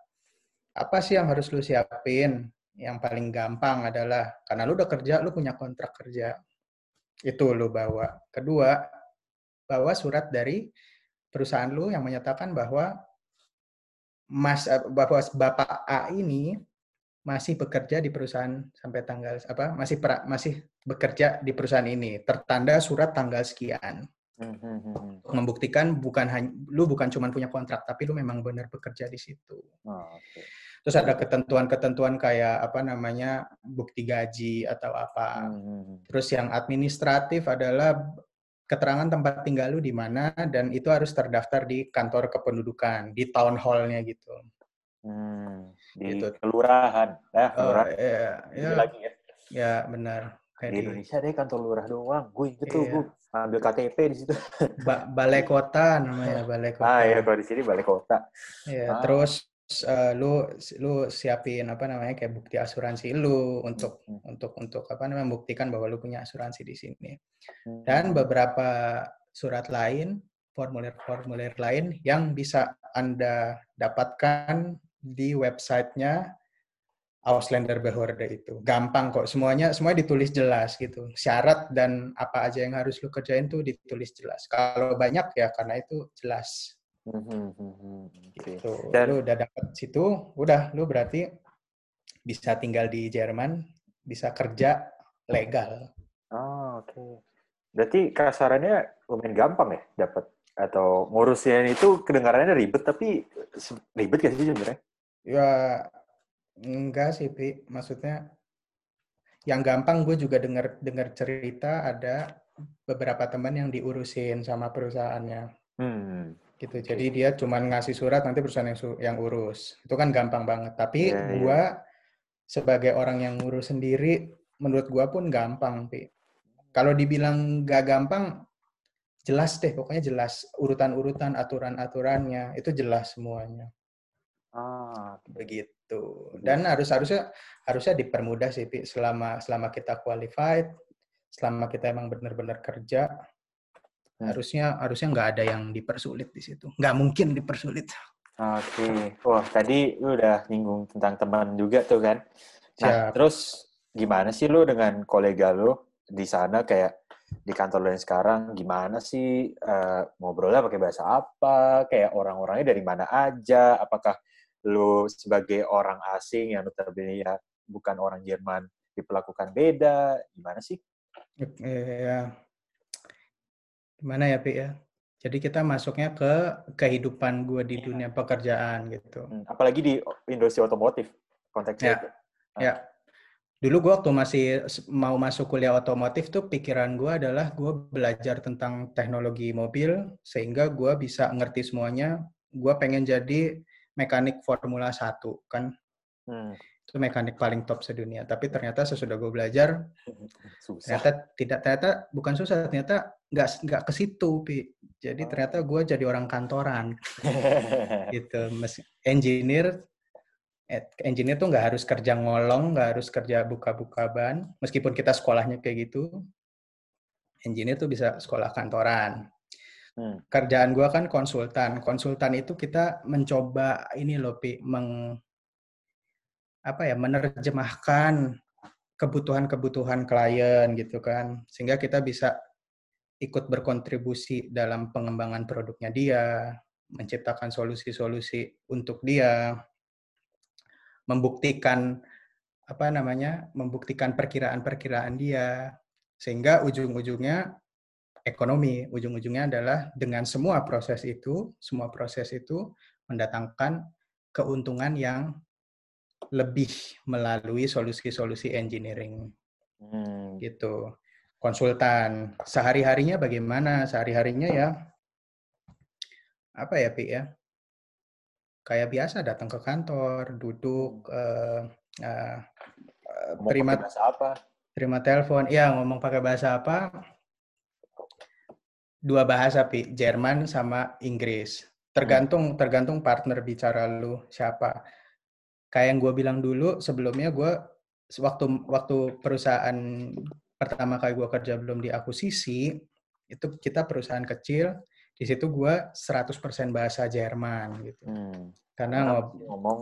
Apa sih yang harus lu siapin? Yang paling gampang adalah karena lu udah kerja, lu punya kontrak kerja. Itu lu bawa. Kedua, bawa surat dari perusahaan lu yang menyatakan bahwa Mas eh, bahwa Bapak A ini masih bekerja di perusahaan sampai tanggal apa masih pra- masih bekerja di perusahaan ini tertanda surat tanggal sekian
Hmm, hmm, hmm, hmm.
membuktikan bukan hanya lu bukan cuma punya kontrak tapi lu memang benar bekerja di situ
Oh, oke.
terus ada ketentuan-ketentuan kayak apa namanya bukti gaji atau apa
hmm.
terus yang administratif adalah keterangan tempat tinggal lu di mana dan itu harus terdaftar di kantor kependudukan di town hall-nya gitu
Hmm, di
Gitu.
kelurahan. Nah,
Oh,
kelurahan
iya,
ini
ya,
lagi ya.
ya benar kayak
Di Indonesia deh kantor lurah doang. Gue inget tuh, gue ambil KTP di situ.
Ba- balai kota namanya balai kota.
Ah iya, kalau di sini balik kota.
Ya,
Ah.
terus eh, lu lu siapin apa namanya kayak bukti asuransi lu untuk
Hmm.
untuk untuk apa namanya membuktikan bahwa lu punya asuransi di sini.
Hmm.
Dan beberapa surat lain, formulir-formulir lain yang bisa Anda dapatkan di websitenya Ausländerbehörde itu. Gampang kok, semuanya semuanya ditulis jelas gitu. Syarat dan apa aja yang harus lu kerjain tuh ditulis jelas. Kalau banyak ya karena itu jelas.
Hmm, hmm, hmm. Oke.
Gitu.
Dan-
Lu udah dapet situ, udah lu berarti bisa tinggal di Jerman, bisa kerja legal.
Oh, oke. Berarti kasarannya lumayan gampang ya dapat atau ngurusnya itu kedengarannya ribet tapi ribet gak sih sebenarnya?
Ya enggak sih, Pi. Maksudnya yang gampang gue juga dengar dengar cerita ada beberapa teman yang diurusin sama perusahaannya
Hmm.
gitu. Jadi dia cuman ngasih surat nanti perusahaan yang yang urus. Itu kan gampang banget. Tapi
Iya, iya.
gua sebagai orang yang ngurus sendiri menurut gua pun gampang, Pi. Kalau dibilang nggak gampang jelas deh, pokoknya jelas urutan-urutan aturan-aturannya itu jelas semuanya. Ah, begitu. Dan harus harusnya harusnya dipermudah sih, Pi, selama selama kita qualified, selama kita emang benar-benar kerja, hmm. harusnya harusnya nggak ada yang dipersulit di situ. Nggak mungkin dipersulit.
Oke. Okay. Wah, tadi lu udah nyinggung tentang teman juga tuh kan. Nah, Siap. terus gimana sih lu dengan kolega lu di sana kayak di kantor lu yang sekarang gimana sih uh, ngobrolnya pakai bahasa apa? Kayak orang-orangnya dari mana aja? Apakah lu sebagai orang asing yang notabene ya bukan orang Jerman diperlakukan beda? Gimana sih?
Oke, ya. Gimana ya, Pi ya? Jadi kita masuknya ke kehidupan gue di dunia pekerjaan gitu.
Hmm, apalagi di industri otomotif konteksnya.
Ya, ah. ya. Dulu gue waktu masih mau masuk kuliah otomotif tuh pikiran gue adalah gue belajar tentang teknologi mobil sehingga gue bisa ngerti semuanya. Gue pengen jadi mekanik Formula 1 kan. Hmm itu mekanik paling top sedunia. Tapi ternyata sesudah gue belajar, susah. ternyata tidak ternyata bukan susah, ternyata nggak nggak ke situ, pi. Jadi oh. ternyata gue jadi orang kantoran, gitu. Engineer, eh, engineer tuh nggak harus kerja ngolong, nggak harus kerja buka-buka ban, meskipun kita sekolahnya kayak gitu. Engineer tuh bisa sekolah kantoran. Hmm. Kerjaan gue kan konsultan. Konsultan itu kita mencoba ini loh, pi, meng apa ya menerjemahkan kebutuhan-kebutuhan klien gitu kan sehingga kita bisa ikut berkontribusi dalam pengembangan produknya dia menciptakan solusi-solusi untuk dia membuktikan apa namanya membuktikan perkiraan-perkiraan dia sehingga ujung-ujungnya ekonomi ujung-ujungnya adalah dengan semua proses itu semua proses itu mendatangkan keuntungan yang lebih melalui solusi-solusi engineering. Hmm. Gitu. Konsultan. Sehari-harinya bagaimana? Sehari-harinya ya apa ya, Pi ya? Kayak biasa datang ke kantor, duduk uh, uh, terima apa? Terima telepon. Iya, ngomong pakai bahasa apa? Dua bahasa, Pi, Jerman sama Inggris. Tergantung tergantung partner bicara lu siapa kayak yang gue bilang dulu sebelumnya gue waktu waktu perusahaan pertama kali gue kerja belum diakuisisi itu kita perusahaan kecil di situ gue 100% bahasa Jerman gitu hmm. karena
ngob ngomong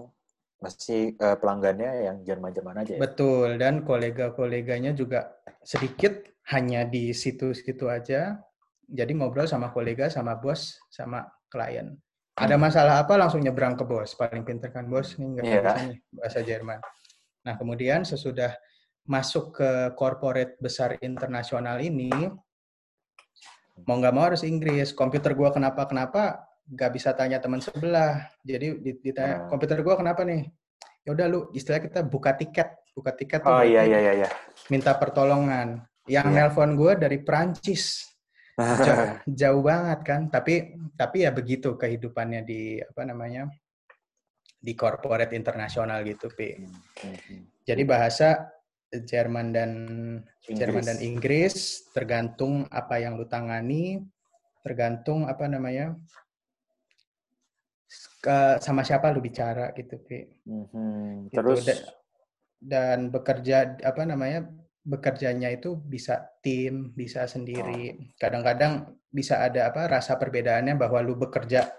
masih uh, pelanggannya yang Jerman-Jerman aja ya?
betul dan kolega-koleganya juga sedikit hanya di situ-situ aja jadi ngobrol sama kolega sama bos sama klien. Ada masalah apa langsung nyebrang ke bos. Paling pinter kan bos nih nggak yeah. bahasa Jerman. Nah kemudian sesudah masuk ke corporate besar internasional ini mau nggak mau harus Inggris. Komputer gua kenapa kenapa nggak bisa tanya teman sebelah. Jadi ditanya oh. komputer gua kenapa nih? Ya udah lu istilah kita buka tiket. Buka tiket
tuh oh iya iya iya
minta pertolongan. Yang yeah. nelpon gue dari Prancis jauh, jauh banget kan tapi tapi ya begitu kehidupannya di apa namanya di corporate internasional gitu pi hmm, hmm, hmm. jadi bahasa Jerman dan Inggris. Jerman dan Inggris tergantung apa yang lu tangani tergantung apa namanya ke, sama siapa lu bicara gitu pi
hmm, gitu. terus
dan bekerja apa namanya bekerjanya itu bisa tim, bisa sendiri. Oh. Kadang-kadang bisa ada apa rasa perbedaannya bahwa lu bekerja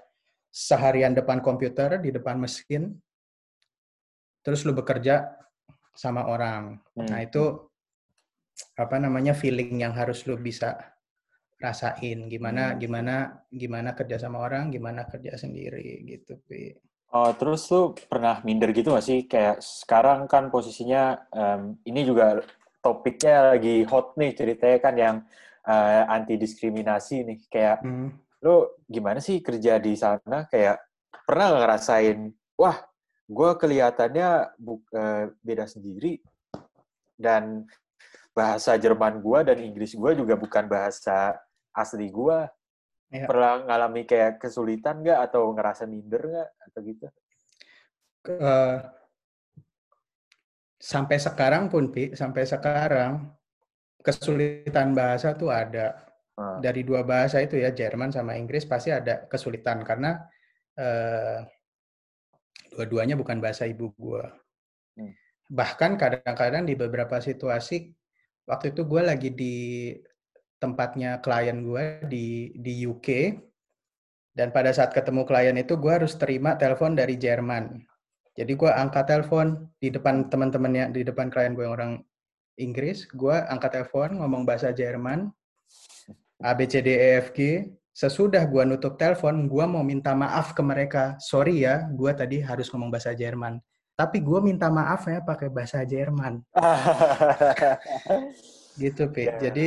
seharian depan komputer, di depan mesin, terus lu bekerja sama orang. Hmm. Nah, itu apa namanya feeling yang harus lu bisa rasain gimana hmm. gimana gimana kerja sama orang, gimana kerja sendiri gitu, Pi.
Oh, terus lu pernah minder gitu gak sih? Kayak sekarang kan posisinya um, ini juga topiknya lagi hot nih ceritanya kan yang uh, eh, anti diskriminasi nih. Kayak hmm. lo gimana sih kerja di sana? Kayak pernah gak ngerasain wah gue kelihatannya uh, beda sendiri. Dan bahasa Jerman gue dan Inggris gue juga bukan bahasa asli gue ya. pernah ngalami kayak kesulitan nggak? Atau ngerasa minder nggak? Atau gitu?
Uh, sampai sekarang pun Pi, sampai sekarang kesulitan bahasa tuh ada. Hmm. Dari dua bahasa itu ya, Jerman sama Inggris pasti ada kesulitan karena eh, Dua-duanya bukan bahasa ibu gue. Hmm. Bahkan kadang-kadang di beberapa situasi, waktu itu gue lagi di tempatnya klien gue di di UK, dan pada saat ketemu klien itu gue harus terima telepon dari Jerman. Jadi gue angkat telepon di depan teman-temannya, di depan klien gue yang orang Inggris, gue angkat telepon ngomong bahasa Jerman, A B C D E F G. Sesudah gue nutup telepon, gue mau minta maaf ke mereka. Sorry ya, gue tadi harus ngomong bahasa Jerman. Tapi gue minta maaf ya pakai bahasa Jerman. gitu, Pi. Yeah. Jadi,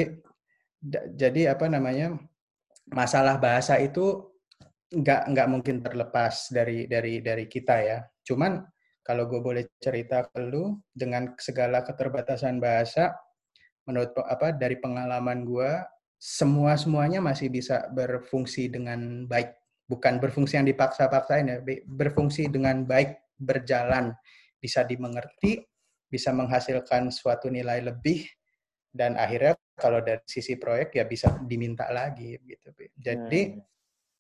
jadi apa namanya? Masalah bahasa itu nggak nggak mungkin terlepas dari dari dari kita ya. Cuman kalau gue boleh cerita ke lu dengan segala keterbatasan bahasa, menurut apa dari pengalaman gue semua semuanya masih bisa berfungsi dengan baik bukan berfungsi yang dipaksa-paksain ya berfungsi dengan baik berjalan bisa dimengerti bisa menghasilkan suatu nilai lebih dan akhirnya kalau dari sisi proyek ya bisa diminta lagi gitu jadi hmm.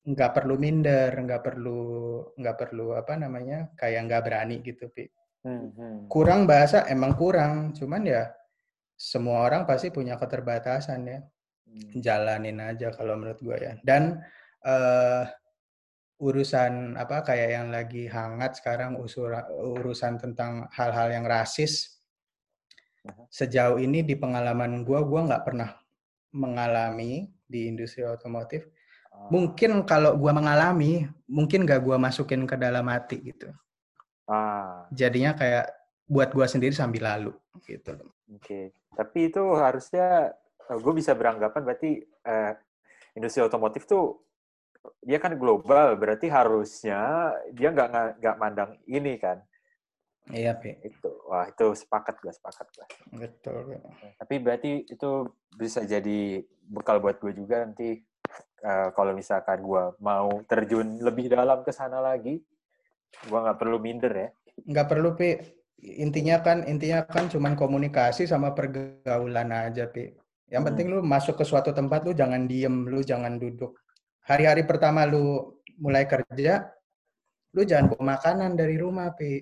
Nggak perlu minder nggak perlu nggak perlu apa namanya kayak nggak berani gitu pi hmm, hmm. kurang bahasa emang kurang cuman ya semua orang pasti punya keterbatasan ya Hmm. jalanin aja kalau menurut gue ya. Dan uh, urusan apa kayak yang lagi hangat sekarang usura, urusan tentang hal-hal yang rasis. Sejauh ini di pengalaman gue, gue nggak pernah mengalami di industri otomotif. Mungkin kalau gue mengalami, mungkin gak gue masukin ke dalam hati gitu. Ah. Jadinya kayak buat gue sendiri sambil lalu gitu.
Oke, okay. tapi itu harusnya gue bisa beranggapan berarti uh, industri otomotif tuh dia kan global, berarti harusnya dia nggak nggak mandang ini kan.
Iya, Pi.
Itu. Wah, itu sepakat gue, sepakat gue.
Betul.
Tapi berarti itu bisa jadi bekal buat gue juga nanti uh, kalau misalkan gue mau terjun lebih dalam ke sana lagi, gue nggak perlu minder ya.
Nggak perlu, Pi. Intinya kan intinya kan cuman komunikasi sama pergaulan aja, Pi. Yang hmm. penting lu masuk ke suatu tempat lu jangan diem, lu jangan duduk. Hari-hari pertama lu mulai kerja, lu jangan bawa makanan dari rumah, Pi.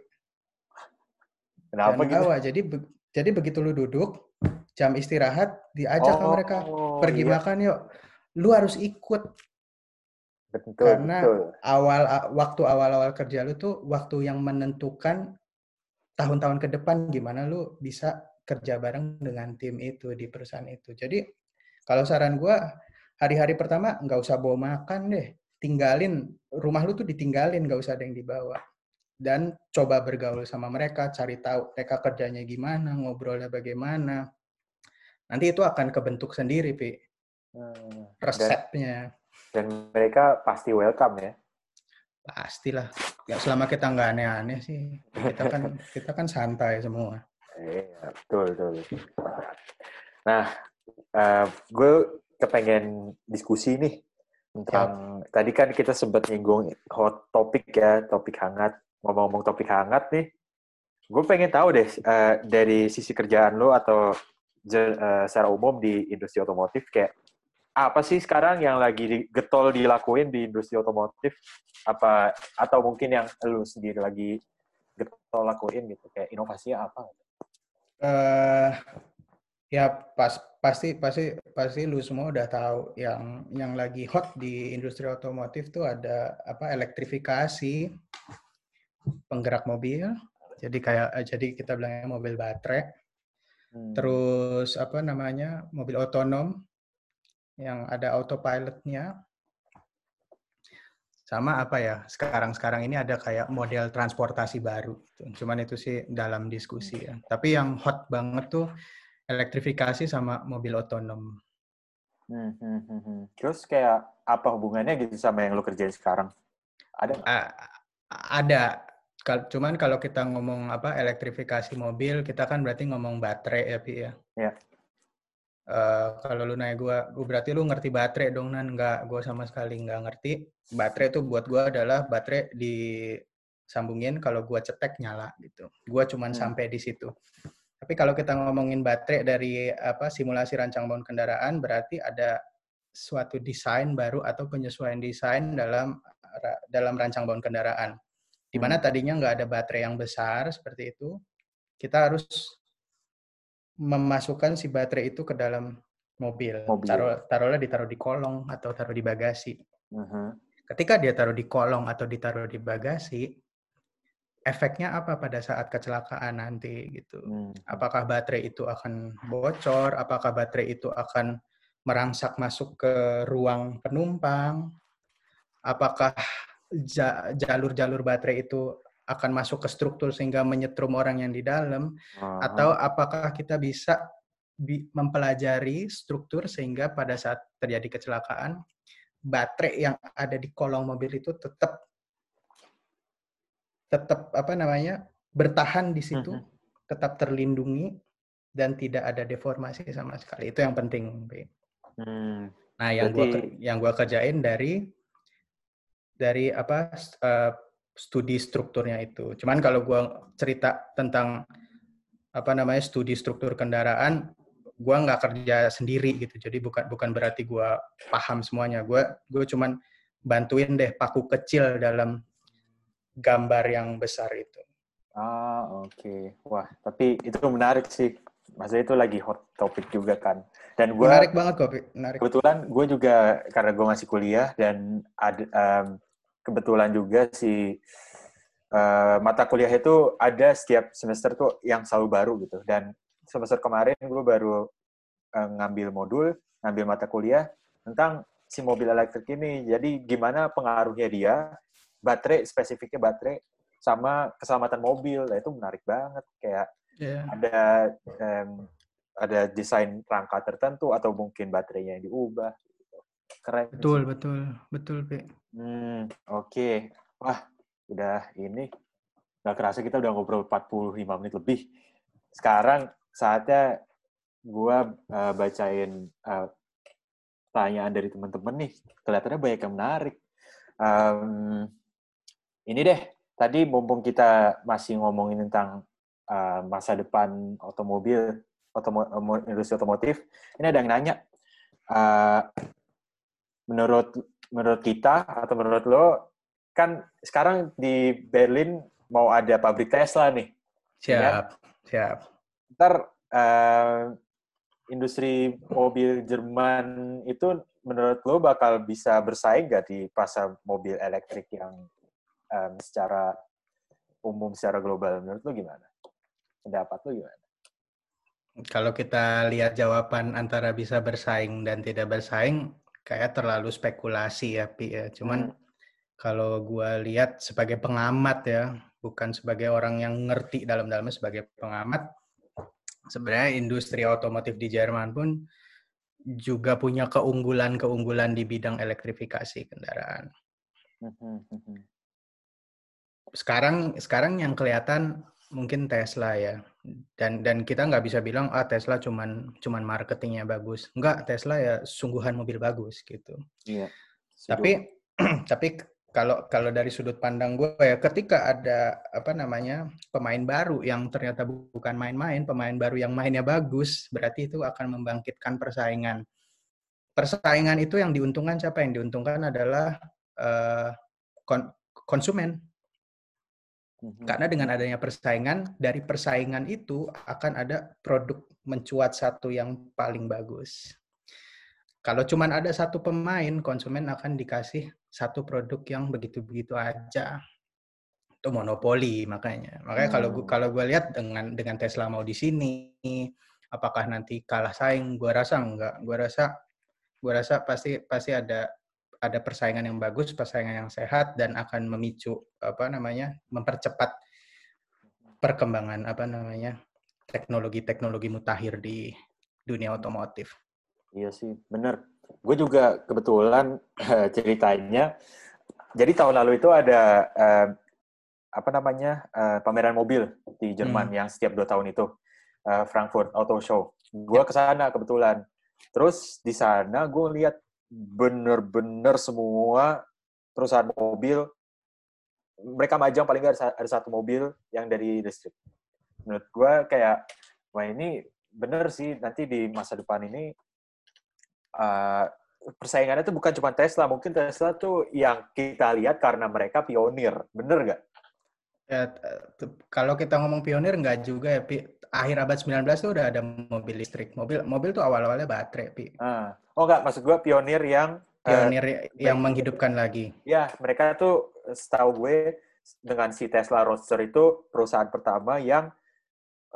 Kenapa gitu? Bawa. Jadi be jadi begitu lu duduk, jam istirahat diajak oh, mereka pergi iya. makan yuk. Lu harus ikut. Betul, Karena betul. awal waktu awal-awal kerja lu tuh waktu yang menentukan tahun-tahun ke depan gimana lu bisa kerja bareng dengan tim itu di perusahaan itu. Jadi kalau saran gue hari-hari pertama nggak usah bawa makan deh, tinggalin rumah lu tuh ditinggalin, nggak usah ada yang dibawa. Dan coba bergaul sama mereka, cari tahu mereka kerjanya gimana, ngobrolnya bagaimana. Nanti itu akan kebentuk sendiri, Pi. Hmm, Resepnya.
Dan, dan mereka pasti welcome ya?
Pastilah. Ya selama kita nggak aneh-aneh sih. Kita kan kita kan santai semua.
Iya, betul, betul. Nah, uh, gue kepengen diskusi nih tentang ya. tadi kan kita sempat nyinggung hot topik ya, topik hangat. Ngomong-ngomong topik hangat nih, gue pengen tahu deh uh, dari sisi kerjaan lo atau uh, secara umum di industri otomotif kayak apa sih sekarang yang lagi getol dilakuin di industri otomotif? Apa atau mungkin yang lu sendiri lagi getol lakuin gitu? Kayak inovasinya apa?
uh, ya pas pasti pasti pasti lu semua udah tahu yang yang lagi hot di industri otomotif tuh ada apa elektrifikasi penggerak mobil. Jadi kayak eh, jadi kita bilangnya mobil baterai. Hmm. terus apa namanya mobil otonom yang ada autopilotnya. Sama apa ya sekarang-sekarang ini ada kayak model transportasi baru gitu. cuman itu sih dalam diskusi ya. Tapi yang hot banget tuh elektrifikasi sama mobil otonom.
Hmm, hmm, hmm, hmm. terus kayak apa hubungannya gitu sama yang lo kerjain sekarang? Ada uh,
ada. Cuman kalau kita ngomong apa elektrifikasi mobil kita kan berarti ngomong baterai ya pi ya. Yeah. Uh, kalau lu nanya gue, gue berarti lu ngerti baterai dong nan? Enggak, gue sama sekali nggak ngerti. Baterai itu buat gue adalah baterai disambungin kalau gue cetek nyala gitu. Gue cuman hmm. sampai di situ. Tapi kalau kita ngomongin baterai dari apa simulasi rancang bangun kendaraan, berarti ada suatu desain baru atau penyesuaian desain dalam dalam rancang bangun kendaraan. Di mana tadinya nggak ada baterai yang besar seperti itu, kita harus memasukkan si baterai itu ke dalam mobil.
Mobil.
Taruh, taruhlah ditaruh di kolong atau taruh di bagasi.
Mhm.
Ketika dia taruh di kolong atau ditaruh di bagasi, efeknya apa pada saat kecelakaan nanti gitu?
Hmm.
Apakah baterai itu akan bocor? Apakah baterai itu akan merangsak masuk ke ruang penumpang? Apakah ja- jalur-jalur baterai itu akan masuk ke struktur sehingga menyetrum orang yang di dalam?
Aha.
Atau apakah kita bisa bi- mempelajari struktur sehingga pada saat terjadi kecelakaan, baterai yang ada di kolong mobil itu tetap tetap apa namanya bertahan di situ,
Mhm.
tetap terlindungi dan tidak ada deformasi sama sekali. Itu yang penting.
Hmm.
Nah, yang gua
Berarti-
ker- yang gua kerjain dari dari apa eh, studi strukturnya itu. Cuman kalau gua cerita tentang apa namanya studi struktur kendaraan, gua nggak kerja sendiri gitu. Jadi bukan bukan berarti gua paham semuanya. Gua gue cuman bantuin deh paku kecil dalam gambar yang besar itu.
Ah, oke. Wah, tapi itu menarik sih. Maksudnya itu lagi hot topic juga kan. Dan gue
Menarik banget kok, Pi. menarik.
kebetulan gue juga karena gue masih kuliah dan ada em, kebetulan juga si eh, mata kuliah itu ada setiap semester tuh yang selalu baru gitu. Dan semester kemarin gue baru eh, ngambil modul, ngambil mata kuliah tentang si mobil elektrik ini. Jadi gimana pengaruhnya dia, baterai spesifiknya baterai sama keselamatan mobil. Nah, itu menarik banget. Kayak
Iya.
ada em, ada desain rangka tertentu atau mungkin baterainya yang diubah. Keren.
Betul,
sih.
betul, betul, Pi.
Hmm, oke. Wah, udah ini nggak kerasa kita udah ngobrol 45 menit lebih. Sekarang saatnya gua eh, bacain eh, pertanyaan dari teman-teman nih. Kelihatannya banyak yang menarik. Em, ini deh, tadi mumpung kita masih ngomongin tentang eh, masa depan otomobil, otomo, omo- industri otomotif, ini ada yang nanya, eh, menurut menurut kita atau menurut lo, kan sekarang di Berlin mau ada pabrik Tesla nih.
Siap, siap.
Ntar eh, industri mobil Jerman itu menurut lo bakal bisa bersaing nggak di pasar mobil elektrik yang em, secara umum, secara global? Menurut lo gimana? Pendapat lo gimana?
Kalau kita lihat jawaban antara bisa bersaing dan tidak bersaing, kayak terlalu spekulasi ya, Pi. Ya. Cuman
Hmm.
kalau gua lihat sebagai pengamat ya, bukan sebagai orang yang ngerti dalam-dalamnya sebagai pengamat, sebenarnya industri otomotif di Jerman pun juga punya keunggulan-keunggulan di bidang elektrifikasi kendaraan.
Mhm, mhm.
Sekarang sekarang yang kelihatan mungkin Tesla ya. Dan dan kita nggak bisa bilang ah Tesla cuman cuman marketingnya bagus. Enggak, Tesla ya sungguhan mobil bagus gitu.
Iya.
Tapi tapi kalau kalau dari sudut pandang gue ya ketika ada apa namanya pemain baru yang ternyata bukan main-main, pemain baru yang mainnya bagus, berarti itu akan membangkitkan persaingan. Persaingan itu yang diuntungkan siapa? Yang diuntungkan adalah kon- konsumen.
Mhm.
Karena dengan adanya persaingan, dari persaingan itu akan ada produk mencuat satu yang paling bagus. Kalau cuma ada satu pemain, konsumen akan dikasih satu produk yang begitu-begitu aja. Itu monopoli makanya. Makanya kalau
Hmm.
kalau gue lihat dengan dengan Tesla mau di sini, apakah nanti kalah saing? Gue rasa enggak. Gue rasa gue rasa pasti pasti ada ada persaingan yang bagus, persaingan yang sehat dan akan memicu apa namanya mempercepat perkembangan apa namanya teknologi-teknologi mutakhir di dunia otomotif.
Iya sih, bener. Gue juga kebetulan eh, ceritanya, jadi tahun lalu itu ada eh, apa namanya eh, pameran mobil di Jerman yang setiap dua tahun itu eh, Frankfurt Auto Show. Gue ke sana kebetulan. Terus di sana gue lihat bener-bener semua perusahaan mobil mereka majang paling nggak ada, sa- ada satu mobil yang dari listrik. Menurut gue kayak wah ini bener sih nanti di masa depan ini uh, persaingannya tuh bukan cuma Tesla, mungkin Tesla tuh yang kita lihat karena mereka pionir, bener nggak?
Ya, kalau kita ngomong pionir enggak juga ya. Akhir abad 19 tuh udah ada mobil listrik. Mobil mobil tuh awal-awalnya baterai, Pi.
Ah. Oh enggak, maksud gue pionir yang
pionir uh, yang menghidupkan lagi.
Ya, mereka tuh setahu gue dengan si Tesla Roadster itu perusahaan pertama yang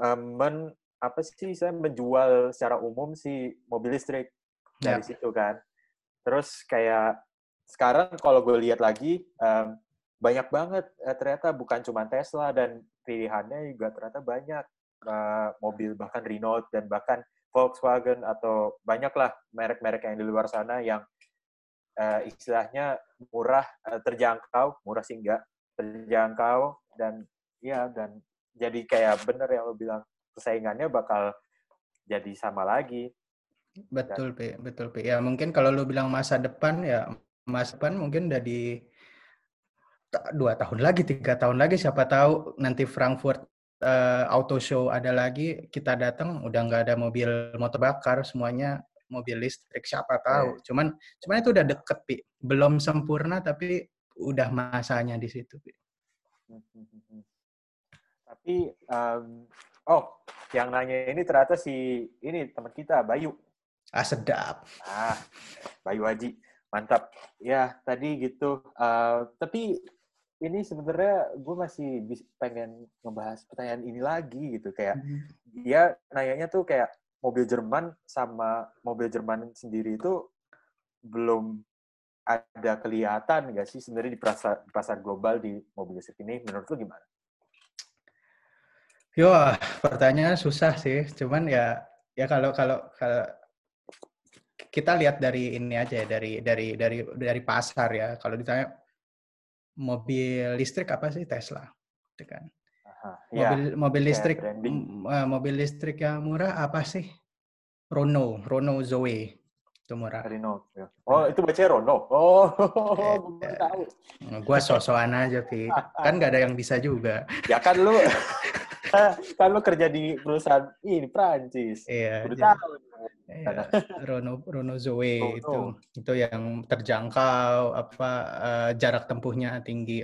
um, men apa sih saya menjual secara umum si mobil listrik dari ya. situ kan. Terus kayak sekarang kalau gue lihat lagi um, banyak banget uh, ternyata bukan cuma Tesla dan pilihannya juga ternyata banyak uh, mobil bahkan Renault dan bahkan Volkswagen atau banyaklah merek-merek yang di luar sana yang uh, istilahnya murah uh, terjangkau murah sih enggak terjangkau dan ya dan jadi kayak bener yang lo bilang persaingannya bakal jadi sama lagi.
Betul dan, betul P ya mungkin kalau lo bilang masa depan ya masa depan mungkin udah di dua tahun lagi, tiga tahun lagi, siapa tahu nanti Frankfurt uh, Auto Show ada lagi, kita datang udah nggak ada mobil motor bakar, semuanya mobil listrik, siapa tahu. Yeah. Cuman, cuman itu udah deket, Pi. Belum sempurna, tapi udah masanya di situ, Pi.
Tapi, um, oh, yang nanya ini ternyata si ini teman kita, Bayu.
Ah, sedap.
Ah, Bayu Haji. Mantap. Ya, tadi gitu. Uh, tapi ini sebenarnya gue masih pengen ngebahas pertanyaan ini lagi gitu kayak hmm. dia nanyanya tuh kayak mobil Jerman sama mobil Jerman sendiri itu belum ada kelihatan nggak sih sebenarnya di pasar di pasar global di mobil listrik ini menurut lu gimana?
Yo, pertanyaannya susah sih. Cuman ya ya kalau kalau kalau kita lihat dari ini aja ya dari dari dari dari pasar ya. Kalau ditanya mobil listrik apa sih Tesla, gitu kan? Aha, mobil ya. mobil listrik ya, mobil listrik yang murah apa sih? Rono, Rono Zoe itu murah.
Renault. Ya. Oh, itu baca Rono. Oh, eh, gue
tahu. Gua sosokan aja, Pi. Kan nggak ada yang bisa juga.
Ya kan lu kan lu kerja di perusahaan ini Prancis.
Iya. Udah tahu. Iya, Rono Rono Zoe oh, itu oh. itu yang terjangkau apa uh, jarak tempuhnya tinggi.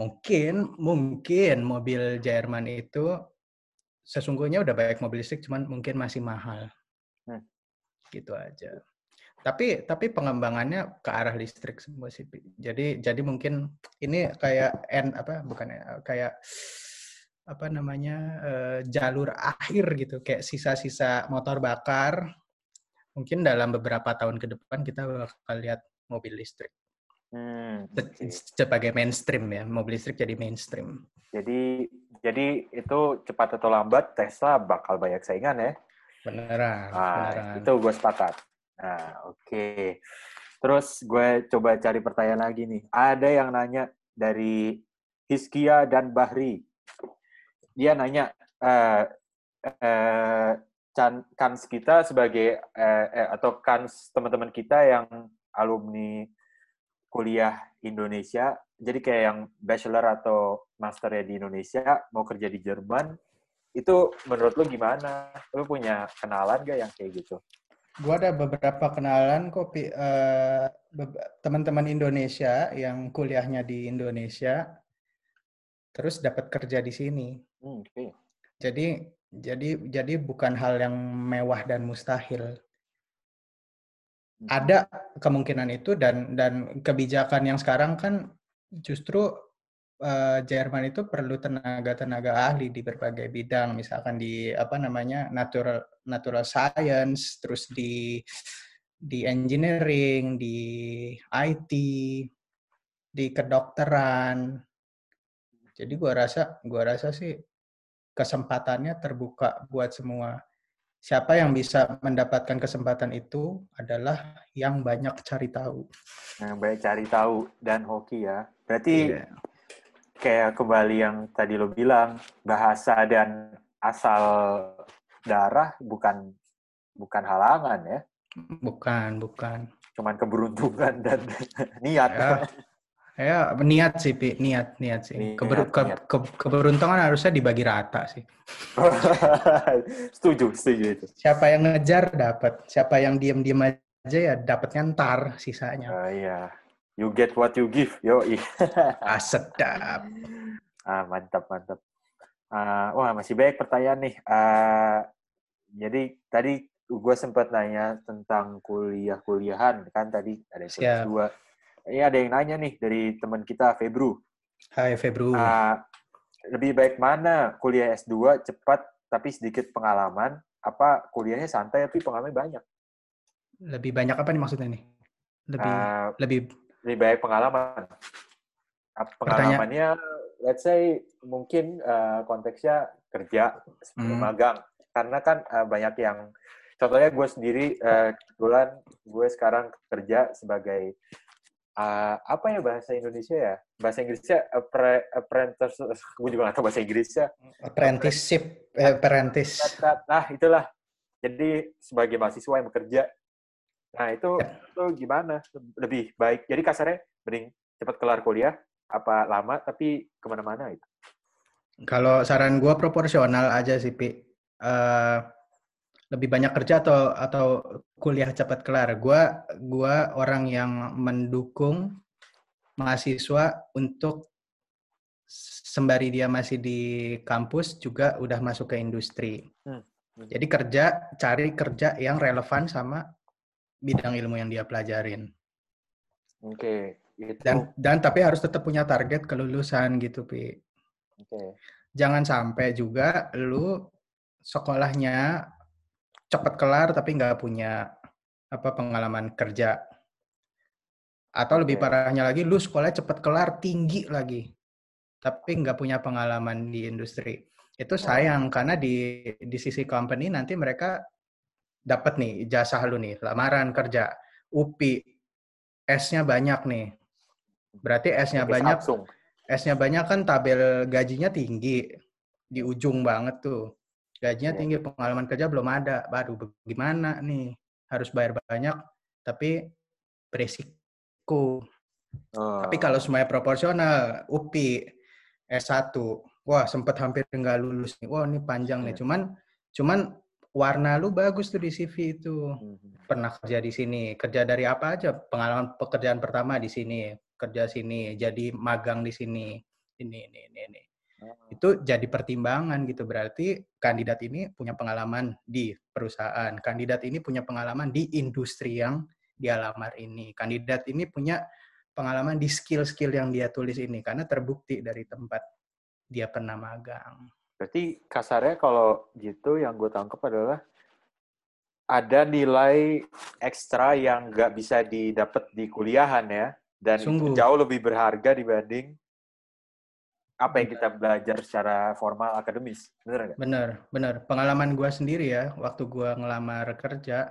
Mungkin mungkin mobil Jerman itu sesungguhnya udah banyak mobil listrik cuman mungkin masih mahal. Hmm. Gitu aja. Tapi tapi pengembangannya ke arah listrik semua sih. Jadi jadi mungkin ini kayak N apa bukan ya kayak apa namanya uh, jalur akhir gitu kayak sisa-sisa motor bakar. Mungkin dalam beberapa tahun ke depan kita bakal lihat mobil listrik. Hmm, okay. sebagai mainstream ya mobil listrik jadi mainstream.
Jadi jadi itu cepat atau lambat Tesla bakal banyak saingan ya?
Beneran,
nah, beneran. itu gue sepakat. Nah oke. Okay. terus gue coba cari pertanyaan lagi nih. Ada yang nanya dari Hiskia dan Bahri dia nanya uh, uh, kans kita sebagai uh, eh, atau kans teman-teman kita yang alumni kuliah Indonesia, jadi kayak yang bachelor atau masternya di Indonesia mau kerja di Jerman, itu menurut lu gimana? Lu punya kenalan gak yang kayak gitu?
Gua ada beberapa kenalan kok, uh, teman-teman Indonesia yang kuliahnya di Indonesia, terus dapat kerja di sini. Hmm, okay. Jadi jadi jadi bukan hal yang mewah dan mustahil. Hmm. Ada kemungkinan itu dan dan kebijakan yang sekarang kan justru uh, Jerman itu perlu tenaga-tenaga ahli di berbagai bidang, misalkan di apa namanya natural natural science, terus di di engineering, di IT, di kedokteran, jadi gua rasa gua rasa sih kesempatannya terbuka buat semua. Siapa yang bisa mendapatkan kesempatan itu adalah yang banyak cari tahu.
Yang banyak cari tahu dan hoki ya. Berarti yeah. kayak kembali yang tadi lo bilang bahasa dan asal darah bukan bukan halangan ya.
Bukan, bukan.
Cuman keberuntungan dan niat. Ya.
Ya niat sih, Pi. Niat, niat sih. Niat, Keber, ke, niat. Ke, keberuntungan harusnya dibagi rata sih.
setuju, setuju itu.
Siapa yang ngejar dapat, siapa yang diem-diem aja ya dapatnya ntar sisanya.
Uh, iya. You get what you give, yo.
ah, sedap.
Ah, mantap, mantap. Uh, wah, masih banyak pertanyaan nih. Uh, jadi tadi gue sempat nanya tentang kuliah-kuliahan kan tadi ada yang dua. Ini ada yang nanya nih dari teman kita Febru.
Hai Febru. Uh,
lebih baik mana kuliah S2 cepat tapi sedikit pengalaman, apa kuliahnya santai tapi pengalaman banyak?
Lebih banyak apa nih maksudnya nih? Lebih uh, lebih
lebih baik pengalaman. Pengalamannya, let's say mungkin uh, konteksnya kerja hmm. magang, karena kan uh, banyak yang, contohnya gue sendiri uh, kebetulan gue sekarang kerja sebagai uh, apa ya bahasa Indonesia ya? Bahasa Inggrisnya apprentice, gue juga nggak tahu bahasa Inggrisnya.
Apprenticeship, apprentice.
Nah itulah. Jadi sebagai mahasiswa yang bekerja Nah, itu ya. itu gimana? Lebih baik. Jadi kasarnya mending cepat kelar kuliah apa lama tapi ke mana-mana itu?
Kalau saran gue proporsional aja sih, Pi. Uh, lebih banyak kerja atau atau kuliah cepat kelar. Gua gua orang yang mendukung mahasiswa untuk sembari dia masih di kampus juga udah masuk ke industri. Hmm. hmm. Jadi kerja cari kerja yang relevan sama bidang ilmu yang dia pelajarin.
Oke. Okay,
gitu. Dan dan tapi harus tetap punya target kelulusan gitu, Pi. Oke. Okay. Jangan sampai juga lu sekolahnya cepat kelar tapi nggak punya apa pengalaman kerja. Atau lebih parahnya lagi, lu sekolah cepat kelar tinggi lagi, tapi nggak punya pengalaman di industri. Itu sayang karena di di sisi company nanti mereka dapat nih ijazah lu nih, lamaran kerja, UPI, S-nya banyak nih. Berarti S-nya banyak. S-nya banyak kan tabel gajinya tinggi. Di ujung banget tuh. Gajinya yeah. tinggi, pengalaman kerja belum ada. Baru gimana nih? Harus bayar banyak, tapi beresiko. Oh. Tapi kalau semuanya proporsional, UPI, S1, wah sempat hampir nggak lulus nih. Wah ini panjang nih. Iya. Cuman cuman warna lu bagus tuh di CV itu. Mhm. Pernah kerja di sini, kerja dari apa aja? Pengalaman pekerjaan pertama di sini, kerja sini, jadi magang di sini. Ini ini ini ini. Itu jadi pertimbangan gitu. Berarti kandidat ini punya pengalaman di perusahaan, kandidat ini punya pengalaman di industri yang dia lamar ini. Kandidat ini punya pengalaman di skill-skill yang dia tulis ini karena terbukti dari tempat dia pernah magang.
Berarti kasarnya kalau gitu yang gue tangkap adalah ada nilai ekstra yang nggak bisa didapat di kuliahan ya, dan Sungguh. jauh lebih berharga dibanding apa yang kita belajar secara formal akademis, bener nggak?
Bener, bener. Pengalaman gue sendiri ya, waktu gue ngelamar kerja,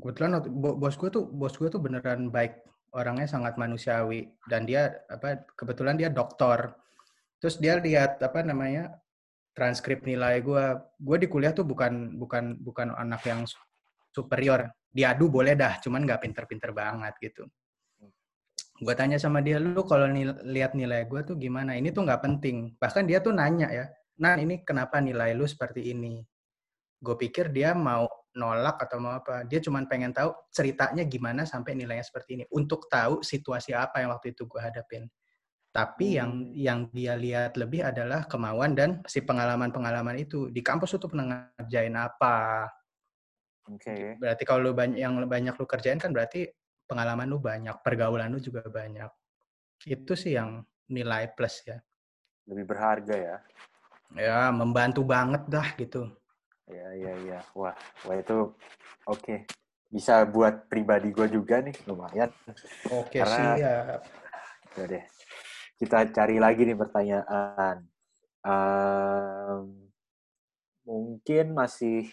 kebetulan bos gue tuh bos gue tuh beneran baik, orangnya sangat manusiawi dan dia apa kebetulan dia dokter terus dia lihat apa namanya transkrip nilai gue gue di kuliah tuh bukan bukan bukan anak yang superior. Diadu boleh dah cuman nggak pinter-pinter banget gitu gue tanya sama dia lu kalau nil lihat nilai gue tuh gimana ini tuh nggak penting bahkan dia tuh nanya ya nah ini kenapa nilai lu seperti ini gue pikir dia mau nolak atau mau apa dia cuma pengen tahu ceritanya gimana sampai nilainya seperti ini untuk tahu situasi apa yang waktu itu gue hadapin tapi hmm. yang yang dia lihat lebih adalah kemauan dan si pengalaman-pengalaman itu di kampus itu pernah ngerjain apa. Oke. Okay. Berarti kalau lu banyak yang banyak lu kerjain kan berarti pengalaman lu banyak, pergaulan lu juga banyak. Itu sih yang nilai plus ya.
Lebih berharga ya.
Ya, membantu banget dah gitu.
Ya, ya, ya. Wah, wah itu oke. Okay. Bisa buat pribadi gue juga nih, lumayan.
Oke, okay, Karena, siap.
Ya deh kita cari lagi nih pertanyaan. Um, mungkin masih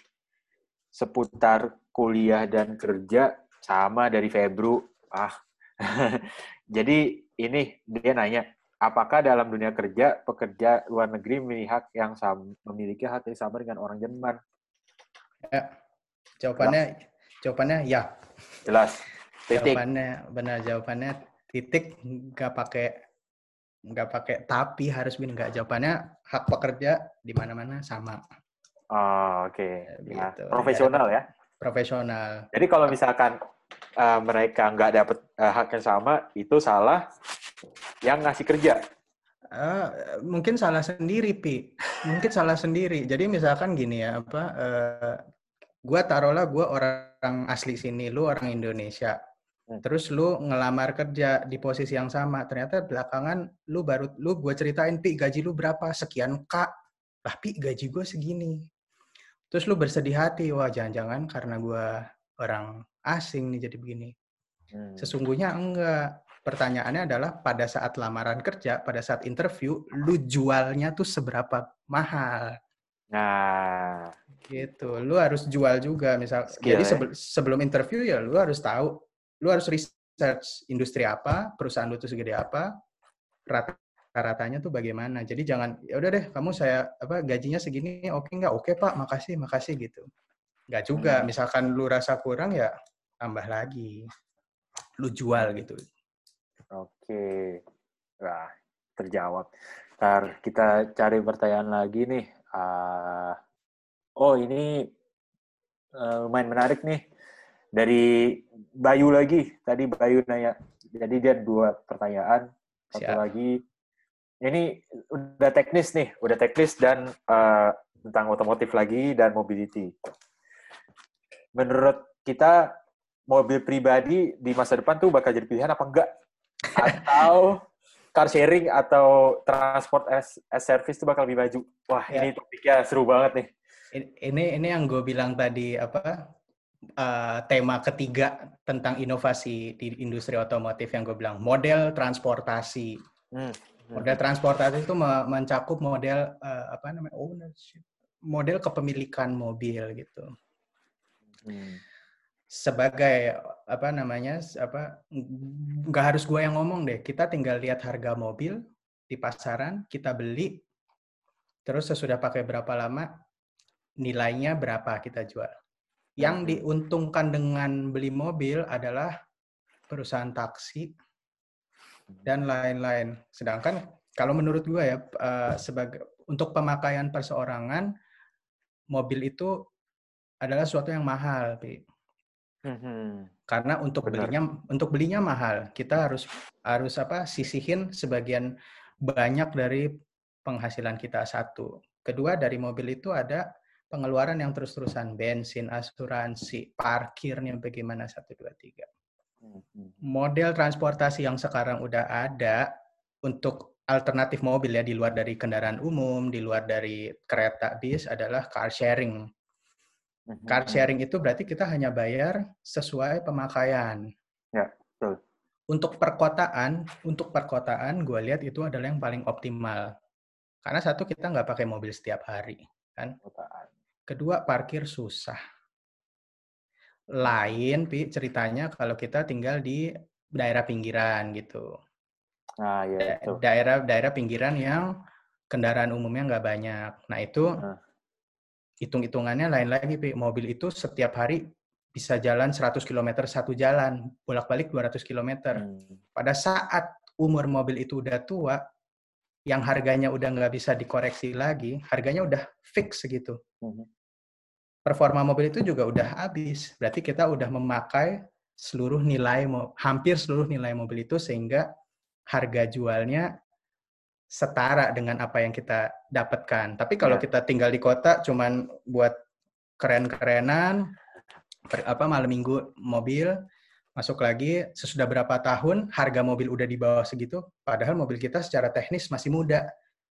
seputar kuliah dan kerja sama dari Febru. Ah, jadi ini dia nanya, apakah dalam dunia kerja pekerja luar negeri memiliki hak yang sama, memiliki hak yang sama dengan orang Jerman?
Ya, jawabannya Jelas. jawabannya ya.
Jelas.
Titik. Jawabannya benar jawabannya titik nggak pakai nggak pakai tapi harus bin nggak jawabannya hak pekerja di mana-mana sama.
Oh, oke. Okay. Ya, gitu. Profesional ya.
Profesional.
Jadi kalau misalkan uh, mereka nggak dapat uh, hak yang sama, itu salah yang ngasih kerja.
Uh, mungkin salah sendiri, Pi. Mungkin salah sendiri. Jadi misalkan gini ya, apa? Uh, gua taruhlah gua orang asli sini, lu orang Indonesia. Hmm. Terus lu ngelamar kerja di posisi yang sama. Ternyata belakangan lu baru lu gue ceritain pi gaji lu berapa? Sekian kak. Lah pi gaji gue segini. Terus lu bersedih hati, wah jangan-jangan karena gue orang asing nih jadi begini. Hmm. Sesungguhnya enggak. Pertanyaannya adalah pada saat lamaran kerja, pada saat interview, lu jualnya tuh seberapa mahal?
Nah,
gitu. Lu harus jual juga, misal. Skill, jadi ya? sebelum interview ya, lu harus tahu, lu harus research industri apa, perusahaan lu tuh segede apa, rata-ratanya tuh bagaimana. Jadi jangan, ya udah deh, kamu saya apa gajinya segini, oke okay nggak? Oke okay, pak, makasih, makasih gitu. Nggak juga. Hmm. Misalkan lu rasa kurang ya tambah lagi. Lu jual gitu.
Oke. Wah, terjawab. Ntar kita cari pertanyaan lagi nih. Uh, oh, ini uh, lumayan menarik nih. Dari Bayu lagi. Tadi Bayu nanya. Jadi dia dua pertanyaan. Satu Siap. lagi. Ini udah teknis nih. Udah teknis dan uh, tentang otomotif lagi dan mobility menurut kita mobil pribadi di masa depan tuh bakal jadi pilihan apa enggak? Atau car sharing atau transport as, as service itu bakal lebih maju? Wah, ya. ini topiknya seru banget nih.
Ini ini yang gue bilang tadi apa uh, tema ketiga tentang inovasi di industri otomotif yang gue bilang model transportasi. Hmm. hmm. Model transportasi itu mencakup model uh, apa namanya ownership, model kepemilikan mobil gitu. Hmm. Sebagai apa namanya apa nggak harus gue yang ngomong deh. Kita tinggal lihat harga mobil di pasaran, kita beli, terus sesudah pakai berapa lama, nilainya berapa kita jual. Yang hmm. diuntungkan dengan beli mobil adalah perusahaan taksi dan lain-lain. Sedangkan kalau menurut gue ya uh, sebagai untuk pemakaian perseorangan mobil itu adalah sesuatu yang mahal, Pi. Mm-hmm. Karena untuk Benar. belinya untuk belinya mahal, kita harus harus apa? sisihin sebagian banyak dari penghasilan kita satu. Kedua dari mobil itu ada pengeluaran yang terus-terusan bensin, asuransi, parkirnya bagaimana satu dua tiga. Mm-hmm. Model transportasi yang sekarang udah ada untuk alternatif mobil ya di luar dari kendaraan umum, di luar dari kereta bis adalah car sharing. Mhm, Car sharing itu berarti kita hanya bayar sesuai pemakaian.
Ya, betul.
Untuk perkotaan, untuk perkotaan gue lihat itu adalah yang paling optimal. Karena satu kita nggak pakai mobil setiap hari, kan? Kedua parkir susah. Lain, pi ceritanya kalau kita tinggal di daerah pinggiran gitu.
Nah, ya,
itu. daerah daerah pinggiran yang kendaraan umumnya nggak banyak. Nah itu uh hitung-hitungannya lain lagi, Pi. Mobil itu setiap hari bisa jalan 100 km satu jalan, bolak-balik 200 km. Hmm. Pada saat umur mobil itu udah tua, yang harganya udah nggak bisa dikoreksi lagi, harganya udah fix segitu. Hmm. Performa mobil itu juga udah habis. Berarti kita udah memakai seluruh nilai, hampir seluruh nilai mobil itu sehingga harga jualnya setara dengan apa yang kita dapatkan. Tapi kalau yeah. kita tinggal di kota cuman buat keren-kerenan apa malam minggu mobil masuk lagi sesudah berapa tahun harga mobil udah di bawah segitu padahal mobil kita secara teknis masih muda.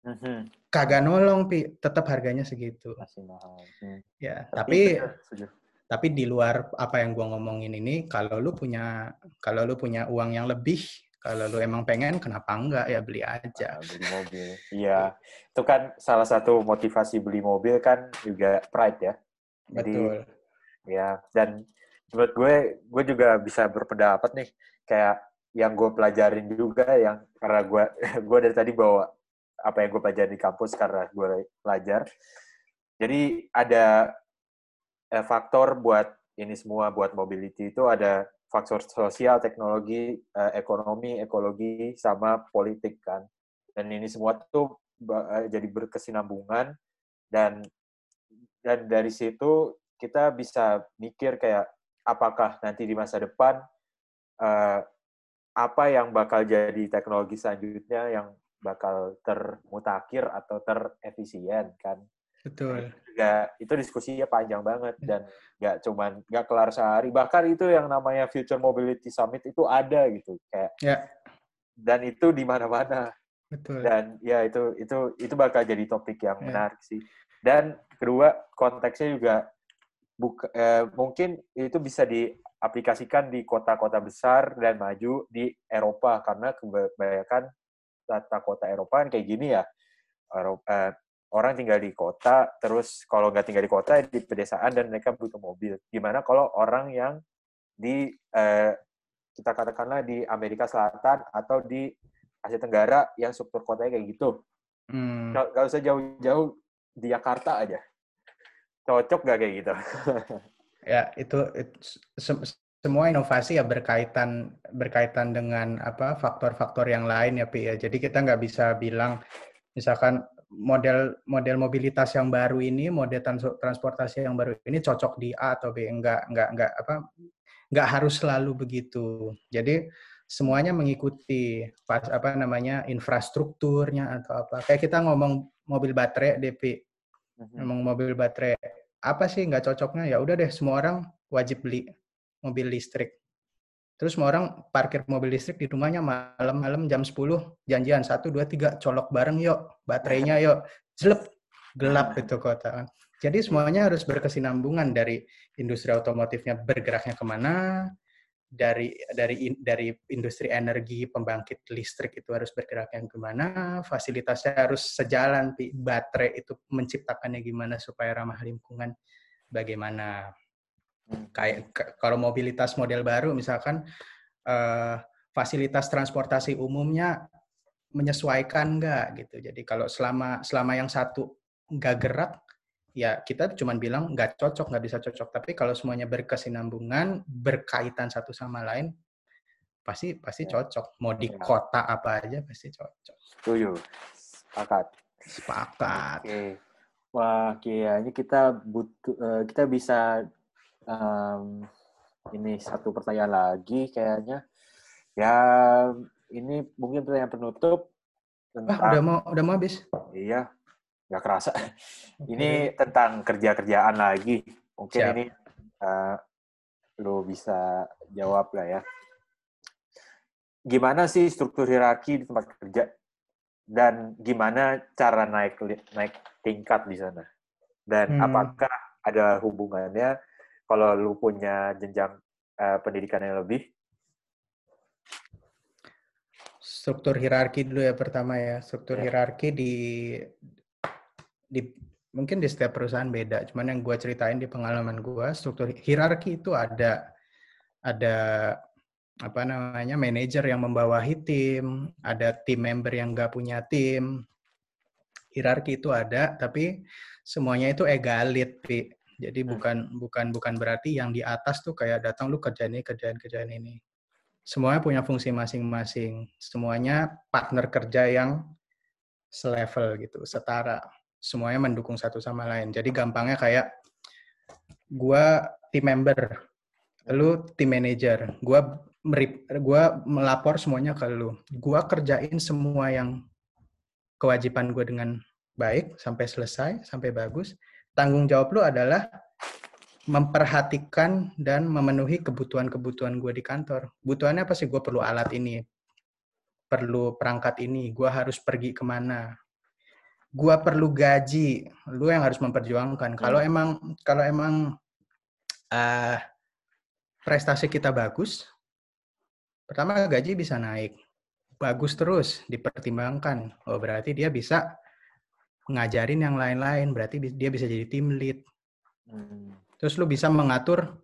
Mm-hmm. Kagak nolong pi, tetap harganya segitu.
Masih mahal. Hmm.
Ya, tapi tapi, tapi di luar apa yang gua ngomongin ini kalau lu punya kalau lu punya uang yang lebih kalau lu emang pengen kenapa enggak? Ya beli aja.
Nah, beli mobil. Iya. Itu kan salah satu motivasi beli mobil kan juga pride ya.
Jadi Betul.
ya dan menurut gue gue juga bisa berpendapat nih kayak yang gue pelajarin juga yang karena gue gue dari tadi bawa apa yang gue pelajari di kampus karena gue pelajar jadi ada eh, faktor buat ini semua buat mobility itu ada faktor sosial, teknologi, uh, ekonomi, ekologi, sama politik kan. Dan ini semua tuh uh, jadi berkesinambungan dan dan dari situ kita bisa mikir kayak apakah nanti di masa depan uh, apa yang bakal jadi teknologi selanjutnya yang bakal termutakhir atau terefisien kan.
Betul.
Juga itu diskusinya panjang banget ya. dan nggak cuman nggak kelar sehari. Bahkan itu yang namanya Future Mobility Summit itu ada gitu kayak. Ya. Dan itu di mana-mana.
Betul.
Dan ya itu itu itu bakal jadi topik yang ya. menarik sih. Dan kedua konteksnya juga buka, eh, mungkin itu bisa diaplikasikan di kota-kota besar dan maju di Eropa karena kebanyakan tata kota Eropa kan kayak gini ya. Eropa, eh, orang tinggal di kota, terus kalau nggak tinggal di kota di pedesaan dan mereka butuh mobil. Gimana kalau orang yang di eh, kita katakanlah di Amerika Selatan atau di Asia Tenggara yang struktur kotanya kayak gitu. Hmm. Gak usah jauh-jauh di Jakarta aja Cocok gak kayak gitu?
ya, itu, itu se semua inovasi ya berkaitan berkaitan dengan apa faktor-faktor yang lain ya Pi ya. Jadi kita nggak bisa bilang misalkan model model mobilitas yang baru ini, model transportasi yang baru ini cocok di A atau B. Enggak enggak enggak apa enggak harus selalu begitu. Jadi semuanya mengikuti pas apa namanya infrastrukturnya atau apa. Kayak kita ngomong mobil baterai DP. Mhm. Ngomong mobil baterai apa sih nggak cocoknya? Ya udah deh, semua orang wajib beli mobil listrik. Terus semua orang parkir mobil listrik di rumahnya malam-malam jam 10, janjian 1, 2, 3, colok bareng yuk, baterainya yuk, jelep, gelap itu kota. Jadi semuanya harus berkesinambungan dari industri otomotifnya bergeraknya ke mana, dari dari dari industri energi pembangkit listrik itu harus bergerak yang gimana, fasilitasnya harus sejalan, baterai itu menciptakannya gimana supaya ramah lingkungan, bagaimana. Kayak kalau mobilitas model baru, misalkan uh, fasilitas transportasi umumnya menyesuaikan nggak gitu. Jadi kalau selama selama yang satu nggak gerak, ya kita cuma bilang nggak cocok, nggak bisa cocok. Tapi kalau semuanya berkesinambungan, berkaitan satu sama lain, pasti pasti ya. cocok. Mau di ya. kota apa aja pasti cocok.
Setuju. Sepakat.
Sepakat.
Oke. Wah, kayaknya kita butuh uh, kita bisa um, ini satu pertanyaan lagi kayaknya. Ya, ini mungkin pertanyaan penutup.
Tentang, ah, udah mau udah mau habis.
Iya, nggak kerasa. Okay. Ini tentang kerja-kerjaan lagi. Mungkin Siap. ini uh, lo bisa jawab lah ya. Gimana sih struktur hierarki di tempat kerja dan gimana cara naik naik tingkat di sana? Dan hmm. apakah ada hubungannya kalau lu punya jenjang uh, pendidikan yang lebih?
Struktur hierarki dulu ya pertama ya. Struktur ya. hierarki di di mungkin di setiap perusahaan beda. Cuman yang gue ceritain di pengalaman gue, struktur hierarki itu ada ada apa namanya manajer yang membawahi tim, ada tim member yang nggak punya tim. Hierarki itu ada, tapi semuanya itu egalit, Pi. Jadi hmm. bukan bukan bukan berarti yang di atas tuh kayak datang lu kerjaan ini, kerjaan kerjaan ini. Semuanya punya fungsi masing-masing. Semuanya partner kerja yang selevel gitu, setara semuanya mendukung satu sama lain. Jadi gampangnya kayak gua tim member, lu tim manager, gua merip, gua melapor semuanya ke lu. Gua kerjain semua yang kewajiban gue dengan baik sampai selesai, sampai bagus. Tanggung jawab lu adalah memperhatikan dan memenuhi kebutuhan-kebutuhan gue di kantor. Kebutuhannya apa sih? Gue perlu alat ini, perlu perangkat ini, gue harus pergi ke mana, gua perlu gaji, lu yang harus memperjuangkan. Hmm. Kalau emang kalau emang uh, prestasi kita bagus, pertama gaji bisa naik. Bagus terus dipertimbangkan. Oh, berarti dia bisa ngajarin yang lain-lain, berarti dia bisa jadi tim lead. Hmm. Terus lu bisa mengatur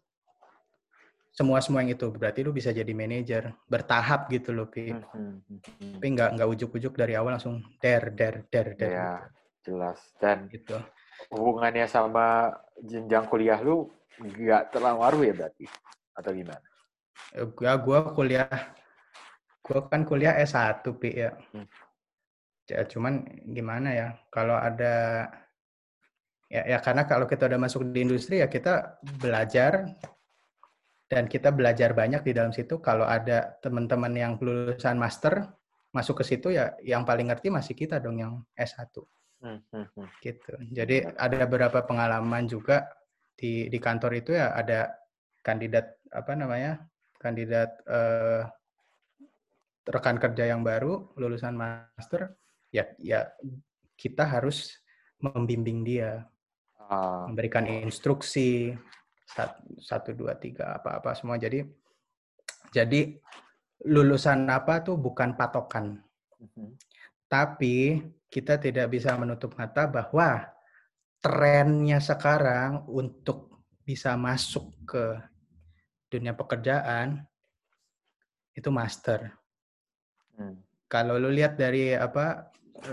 semua semua yang itu berarti lu bisa jadi manajer bertahap gitu loh pi hmm, hmm, hmm, tapi nggak nggak ujuk-ujuk dari awal langsung der der der der
ya gitu. jelas dan gitu hubungannya sama jenjang kuliah lu nggak terlalu ya berarti atau gimana
ya gue kuliah gue kan kuliah S1 pi ya. Ya cuman gimana ya kalau ada ya, ya karena kalau kita udah masuk di industri ya kita belajar dan kita belajar banyak di dalam situ. Kalau ada teman-teman yang lulusan master masuk ke situ ya yang paling ngerti masih kita dong yang S1. Hmm, hmm, hmm. Gitu. Jadi ada beberapa pengalaman juga di di kantor itu ya ada kandidat apa namanya? kandidat eh, rekan kerja yang baru lulusan master ya ya kita harus membimbing dia ah. memberikan instruksi satu dua tiga apa apa semua jadi jadi lulusan apa tuh bukan patokan mm-hmm. tapi kita tidak bisa menutup mata bahwa trennya sekarang untuk bisa masuk ke dunia pekerjaan itu master. Hmm. Kalau lu lihat dari apa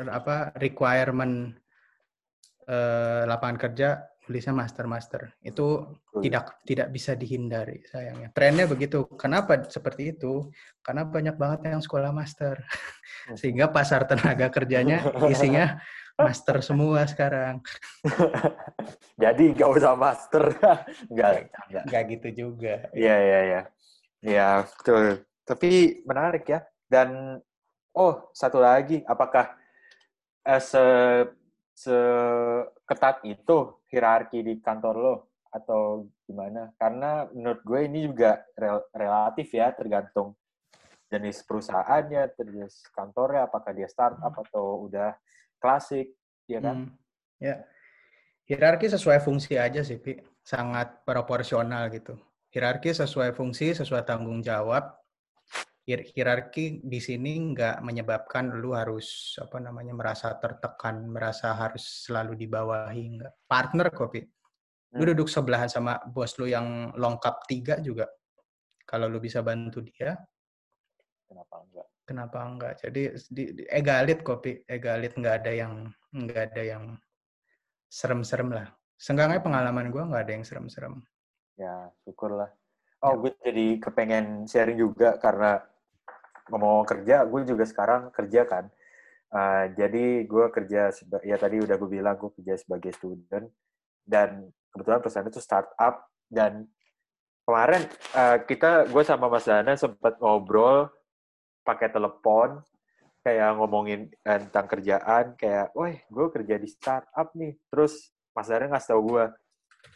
apa requirement eh, lapangan kerja tulisnya master master. Itu oh, tidak tidak bisa dihindari sayangnya. Trennya begitu. Kenapa seperti itu? Karena banyak banget yang sekolah master. Oh. sehingga pasar tenaga kerjanya isinya master semua sekarang.
Jadi nggak usah master. Nggak
nggak gitu juga.
Iya iya iya. Ya betul. Tapi menarik ya. Dan oh satu lagi. Apakah eh, se seketat itu hierarki di kantor lo atau gimana? Karena menurut gue ini juga rel relatif ya, tergantung jenis perusahaannya, jenis kantornya, apakah dia startup atau udah klasik, ya kan? Hmm,
ya, hierarki sesuai fungsi aja sih, Pi. Sangat proporsional gitu. Hierarki sesuai fungsi, sesuai tanggung jawab, hierarki di sini nggak menyebabkan lu harus apa namanya merasa tertekan, merasa harus selalu dibawahi nggak. Partner kopi. Lu hmm. duduk sebelahan sama bos lu yang lengkap tiga juga. Kalau lu bisa bantu dia,
kenapa enggak?
Kenapa enggak? Jadi di, di, egalit kopi, egalit nggak ada yang nggak ada yang serem-serem lah. Seenggaknya pengalaman gue nggak ada yang serem-serem.
Ya, syukurlah. Oh, ya. gue jadi kepengen sharing juga karena ngomong kerja, gue juga sekarang kerja kan. Uh, jadi gue kerja, ya tadi udah gue bilang gue kerja sebagai student dan kebetulan perusahaan itu startup dan kemarin uh, kita gue sama Mas Dana sempat ngobrol pakai telepon kayak ngomongin tentang kerjaan kayak, wah gue kerja di startup nih. Terus Mas Dana ngasih tau gue,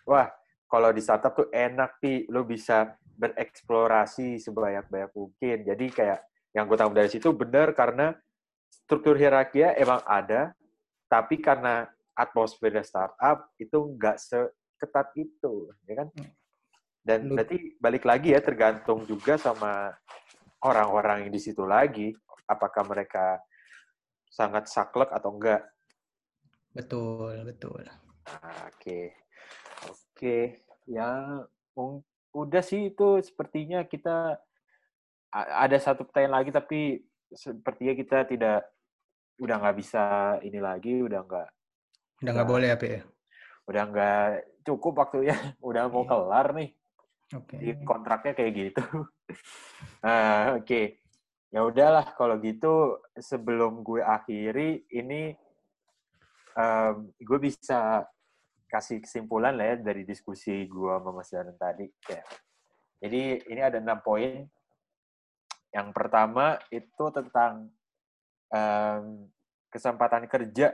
wah kalau di startup tuh enak pi, lo bisa bereksplorasi sebanyak-banyak mungkin. Jadi kayak yang gue tahu dari situ benar karena struktur hierarki emang ada, tapi karena atmosfer startup itu nggak seketat itu, ya kan? Dan berarti balik lagi ya tergantung juga sama orang-orang yang di situ lagi, apakah mereka sangat saklek atau enggak.
Betul, betul.
Nah, oke. Oke, ya udah sih itu sepertinya kita ada satu pertanyaan lagi tapi sepertinya kita tidak udah nggak bisa ini lagi udah nggak
udah nggak boleh ya ya
udah nggak cukup waktunya udah mau iya. kelar nih okay. di kontraknya kayak gitu uh, oke okay. ya udahlah kalau gitu sebelum gue akhiri ini um, gue bisa kasih kesimpulan lah ya dari diskusi gue sama Mas Danan tadi ya. jadi ini ada enam poin yang pertama itu tentang um, kesempatan kerja,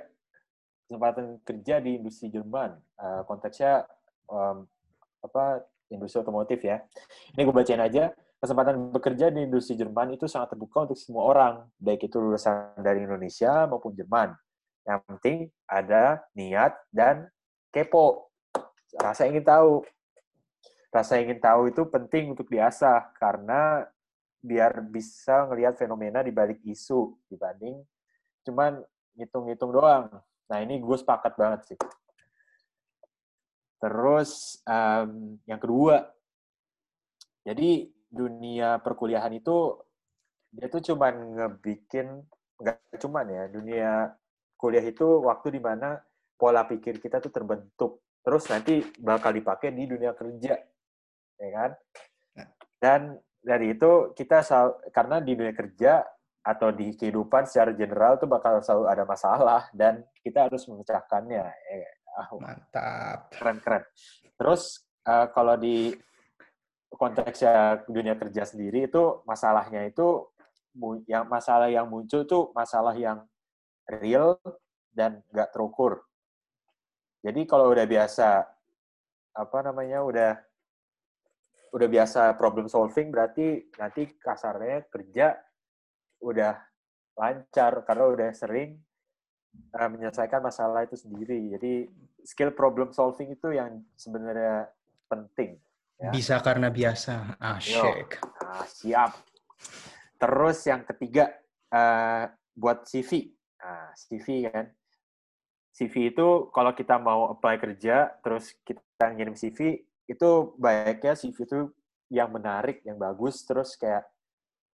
kesempatan kerja di industri Jerman. Uh, konteksnya um, apa industri otomotif ya. Ini gue bacain aja. Kesempatan bekerja di industri Jerman itu sangat terbuka untuk semua orang, baik itu lulusan dari Indonesia maupun Jerman. Yang penting ada niat dan kepo. Rasa ingin tahu. Rasa ingin tahu itu penting untuk diasah karena biar bisa ngelihat fenomena di balik isu dibanding cuman ngitung-ngitung doang. Nah ini gue sepakat banget sih. Terus um, yang kedua, jadi dunia perkuliahan itu dia tuh cuman ngebikin nggak cuman ya dunia kuliah itu waktu di mana pola pikir kita tuh terbentuk terus nanti bakal dipakai di dunia kerja ya kan nah. dan dari itu kita selalu, karena di dunia kerja atau di kehidupan secara general itu bakal selalu ada masalah dan kita harus memecahkannya. Eh,
Mantap.
Keren keren. Terus uh, kalau di konteksnya dunia kerja sendiri itu masalahnya itu yang masalah yang muncul tuh masalah yang real dan nggak terukur. Jadi kalau udah biasa apa namanya udah udah biasa problem solving berarti nanti kasarnya kerja udah lancar karena udah sering uh, menyelesaikan masalah itu sendiri. Jadi skill problem solving itu yang sebenarnya penting.
Ya. Bisa karena biasa. Ah, shake.
Ah, siap. Terus yang ketiga uh, buat CV. Nah, CV kan. CV itu kalau kita mau apply kerja terus kita ngirim CV itu baiknya CV itu yang menarik, yang bagus. Terus kayak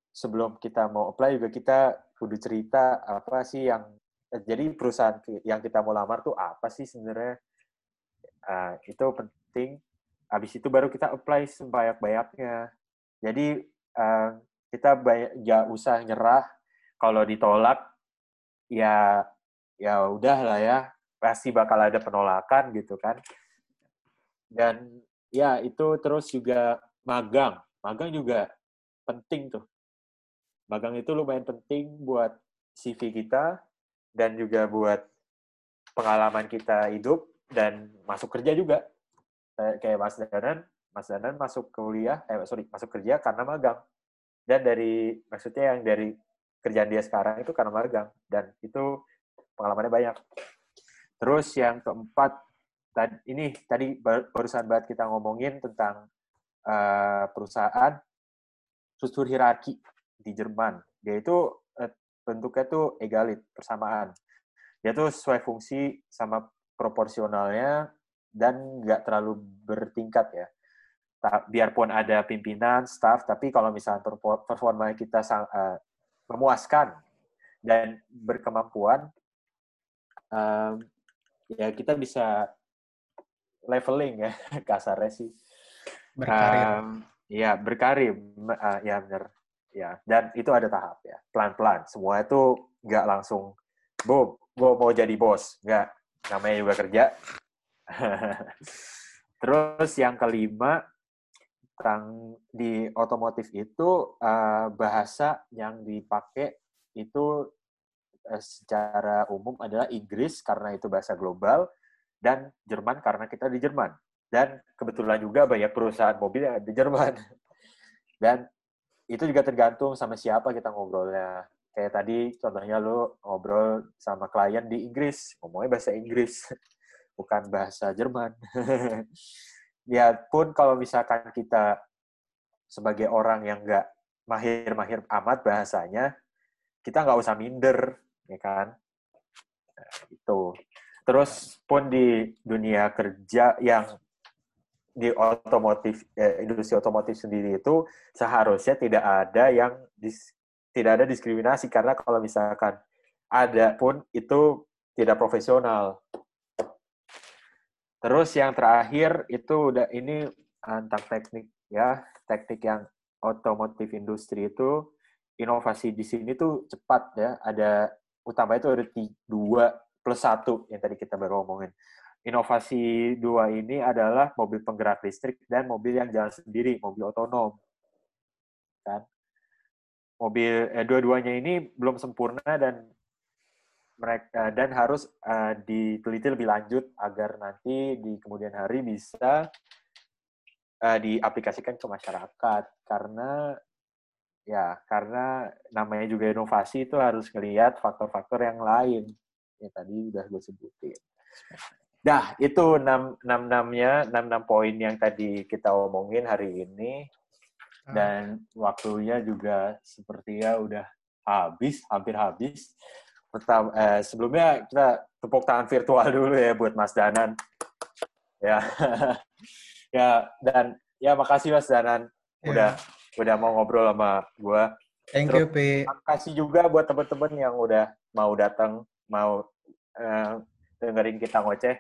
sebelum kita mau apply juga kita kudu cerita apa sih yang jadi perusahaan yang kita mau lamar tuh apa sih sebenarnya? Uh, itu penting. Habis itu baru kita apply sebanyak-banyaknya. Jadi uh, kita banyak gak usah nyerah. Kalau ditolak ya ya udah lah ya. Pasti bakal ada penolakan gitu kan. Dan ya itu terus juga magang. Magang juga penting tuh. Magang itu lumayan penting buat CV kita dan juga buat pengalaman kita hidup dan masuk kerja juga. Kayak Mas Danan Mas Danan masuk kuliah eh sorry masuk kerja karena magang. Dan dari maksudnya yang dari kerjaan dia sekarang itu karena magang dan itu pengalamannya banyak. Terus yang keempat tadi ini tadi barusan banget kita ngomongin tentang uh, perusahaan struktur hierarki di Jerman. Dia itu uh, bentuknya tuh egalit, persamaan. Dia tuh sesuai fungsi sama proporsionalnya dan nggak terlalu bertingkat ya biarpun ada pimpinan, staff, tapi kalau misalnya performa kita uh, memuaskan dan berkemampuan, ya kita bisa leveling ya kasarnya sih.
Berkarir. Um,
ya berkarir, uh, ya benar. Ya dan itu ada tahap ya, pelan-pelan. Semua itu nggak langsung, boom, gue mau jadi bos, nggak. Namanya juga kerja. Terus yang kelima, tentang di otomotif itu uh, bahasa yang dipakai itu uh, secara umum adalah Inggris karena itu bahasa global dan Jerman karena kita di Jerman dan kebetulan juga banyak perusahaan mobil yang di Jerman dan itu juga tergantung sama siapa kita ngobrolnya kayak tadi contohnya lo ngobrol sama klien di Inggris ngomongnya bahasa Inggris bukan bahasa Jerman ya pun kalau misalkan kita sebagai orang yang nggak mahir-mahir amat bahasanya, kita nggak usah minder, ya kan? Nah, itu. Terus pun di dunia kerja yang di otomotif eh, industri otomotif sendiri itu seharusnya tidak ada yang dis, tidak ada diskriminasi karena kalau misalkan ada pun itu tidak profesional. Terus yang terakhir itu udah ini tentang teknik ya, teknik yang otomotif industri itu inovasi di sini tuh cepat ya. Ada utama itu ada dua plus satu yang tadi kita baru ngomongin. Inovasi dua ini adalah mobil penggerak listrik dan mobil yang jalan sendiri, mobil otonom. Kan? Mobil eh, dua-duanya ini belum sempurna dan mereka dan harus uh, diteliti lebih lanjut agar nanti di kemudian hari bisa uh, diaplikasikan ke masyarakat karena ya karena namanya juga inovasi itu harus melihat faktor-faktor yang lain ya tadi udah gue sebutin. Dah itu enam enam enamnya enam enam poin yang tadi kita omongin hari ini. Ah. dan waktunya juga sepertinya udah habis hampir habis. Pertama eh, sebelumnya kita tepuk tangan virtual dulu ya buat Mas Danan. Ya. Ya dan ya makasih Mas Danan udah udah mau ngobrol sama gue
thank Terus, you
makasih juga buat teman-teman yang udah mau datang mau uh, dengerin kita ngoceh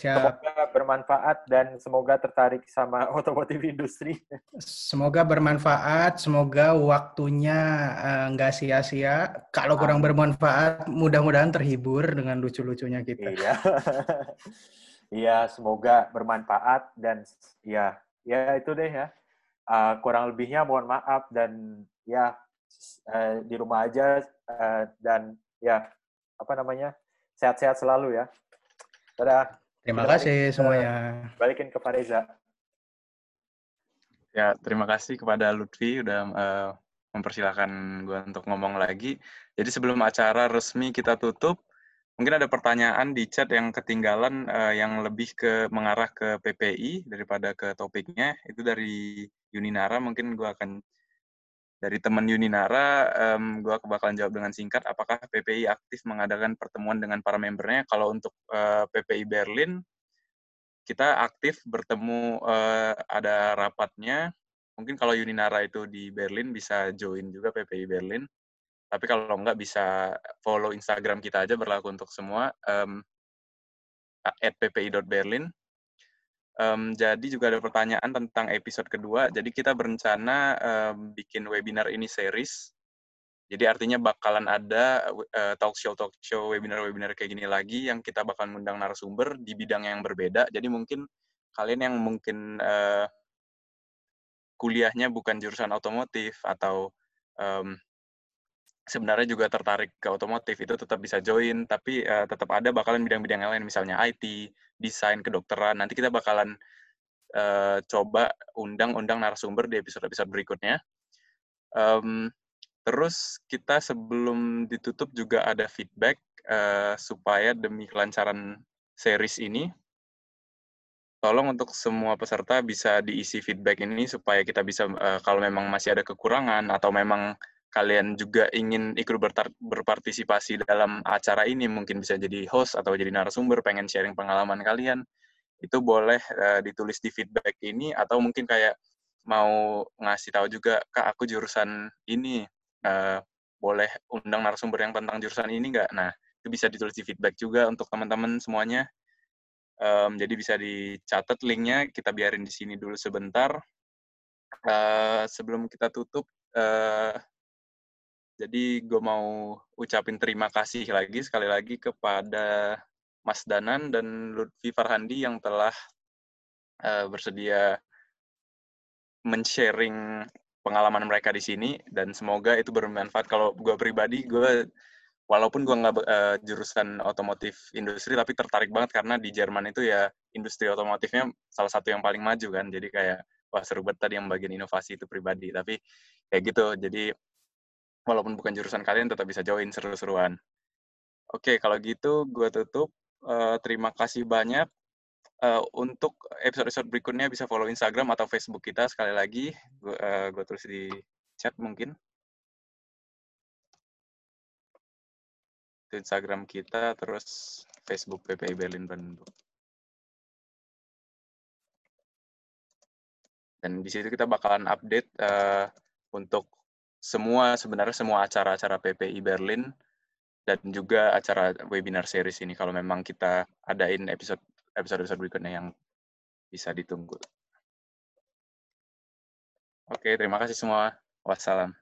Siap. Semoga bermanfaat dan semoga tertarik sama otomotif industri.
Semoga bermanfaat, semoga waktunya eh, nggak uh, sia-sia. Kalau kurang bermanfaat, mudah-mudahan terhibur dengan lucu-lucunya kita.
Iya. Iya, semoga bermanfaat dan ya, ya itu deh ya. uh, kurang lebihnya mohon maaf dan ya uh, di rumah aja uh, dan ya apa namanya sehat-sehat selalu ya.
Dadah. Terima Kita kasih balikin, semuanya.
Balikin ke Fareza.
Ya, terima kasih kepada Lutfi udah uh, mempersilahkan gue untuk ngomong lagi. Jadi sebelum acara resmi kita tutup, mungkin ada pertanyaan di chat yang ketinggalan uh, yang lebih ke mengarah ke PPI daripada ke topiknya. Itu dari Yuninara, mungkin gue akan dari teman Yuninara, um, gue bakalan jawab dengan singkat. Apakah PPI aktif mengadakan pertemuan dengan para membernya? Kalau untuk uh, eh, PPI Berlin, kita aktif bertemu uh, ada rapatnya. Mungkin kalau Yuninara itu di Berlin bisa join juga PPI Berlin. Tapi kalau enggak bisa follow Instagram kita aja berlaku untuk semua um, ppi.berlin. Um, jadi juga ada pertanyaan tentang episode kedua. Jadi kita berencana um, bikin webinar ini series. Jadi artinya bakalan ada uh, talk show talk show webinar webinar kayak gini lagi yang kita bakalan mengundang narasumber di bidang yang berbeda. Jadi mungkin kalian yang mungkin uh, kuliahnya bukan jurusan otomotif atau um, sebenarnya juga tertarik ke otomotif itu tetap bisa join. Tapi uh, tetap ada bakalan bidang-bidang lain misalnya IT, desain, kedokteran. Nanti kita bakalan uh, coba undang-undang narasumber di episode-episode berikutnya. Um, Terus kita sebelum ditutup juga ada feedback uh, supaya demi kelancaran series ini, tolong untuk semua peserta bisa diisi feedback ini supaya kita bisa uh, kalau memang masih ada kekurangan atau memang kalian juga ingin ikut berpartisipasi dalam acara ini, mungkin bisa jadi host atau jadi narasumber, pengen sharing pengalaman kalian, itu boleh uh, ditulis di feedback ini atau mungkin kayak mau ngasih tahu juga kak aku jurusan ini uh, boleh undang narasumber yang tentang jurusan ini nggak? Nah, itu bisa ditulis di feedback juga untuk teman-teman semuanya. Um, jadi bisa dicatat linknya, kita biarin di sini dulu sebentar. Uh, sebelum kita tutup, uh, jadi gue mau ucapin terima kasih lagi sekali lagi kepada Mas Danan dan Lutfi Farhandi yang telah uh, bersedia men-sharing pengalaman mereka di sini dan semoga itu bermanfaat. Kalau gue pribadi, gue walaupun gue nggak uh, jurusan otomotif industri, tapi tertarik banget karena di Jerman itu ya industri otomotifnya salah satu yang paling maju kan. Jadi kayak wah seru banget tadi yang bagian inovasi itu pribadi. Tapi kayak gitu. Jadi walaupun bukan jurusan kalian tetap bisa join seru-seruan. Oke, kalau gitu gue tutup. Uh, terima kasih banyak uh, untuk episode-episode berikutnya bisa follow Instagram atau Facebook kita sekali lagi gue uh, tulis di chat mungkin Instagram kita terus Facebook PPI Berlin Brandenburg dan di situ kita bakalan update uh, untuk semua sebenarnya semua acara-acara PPI Berlin dan juga acara webinar series ini kalau memang kita adain episode episode-episode berikutnya yang bisa ditunggu. Oke, terima kasih semua. Wassalam.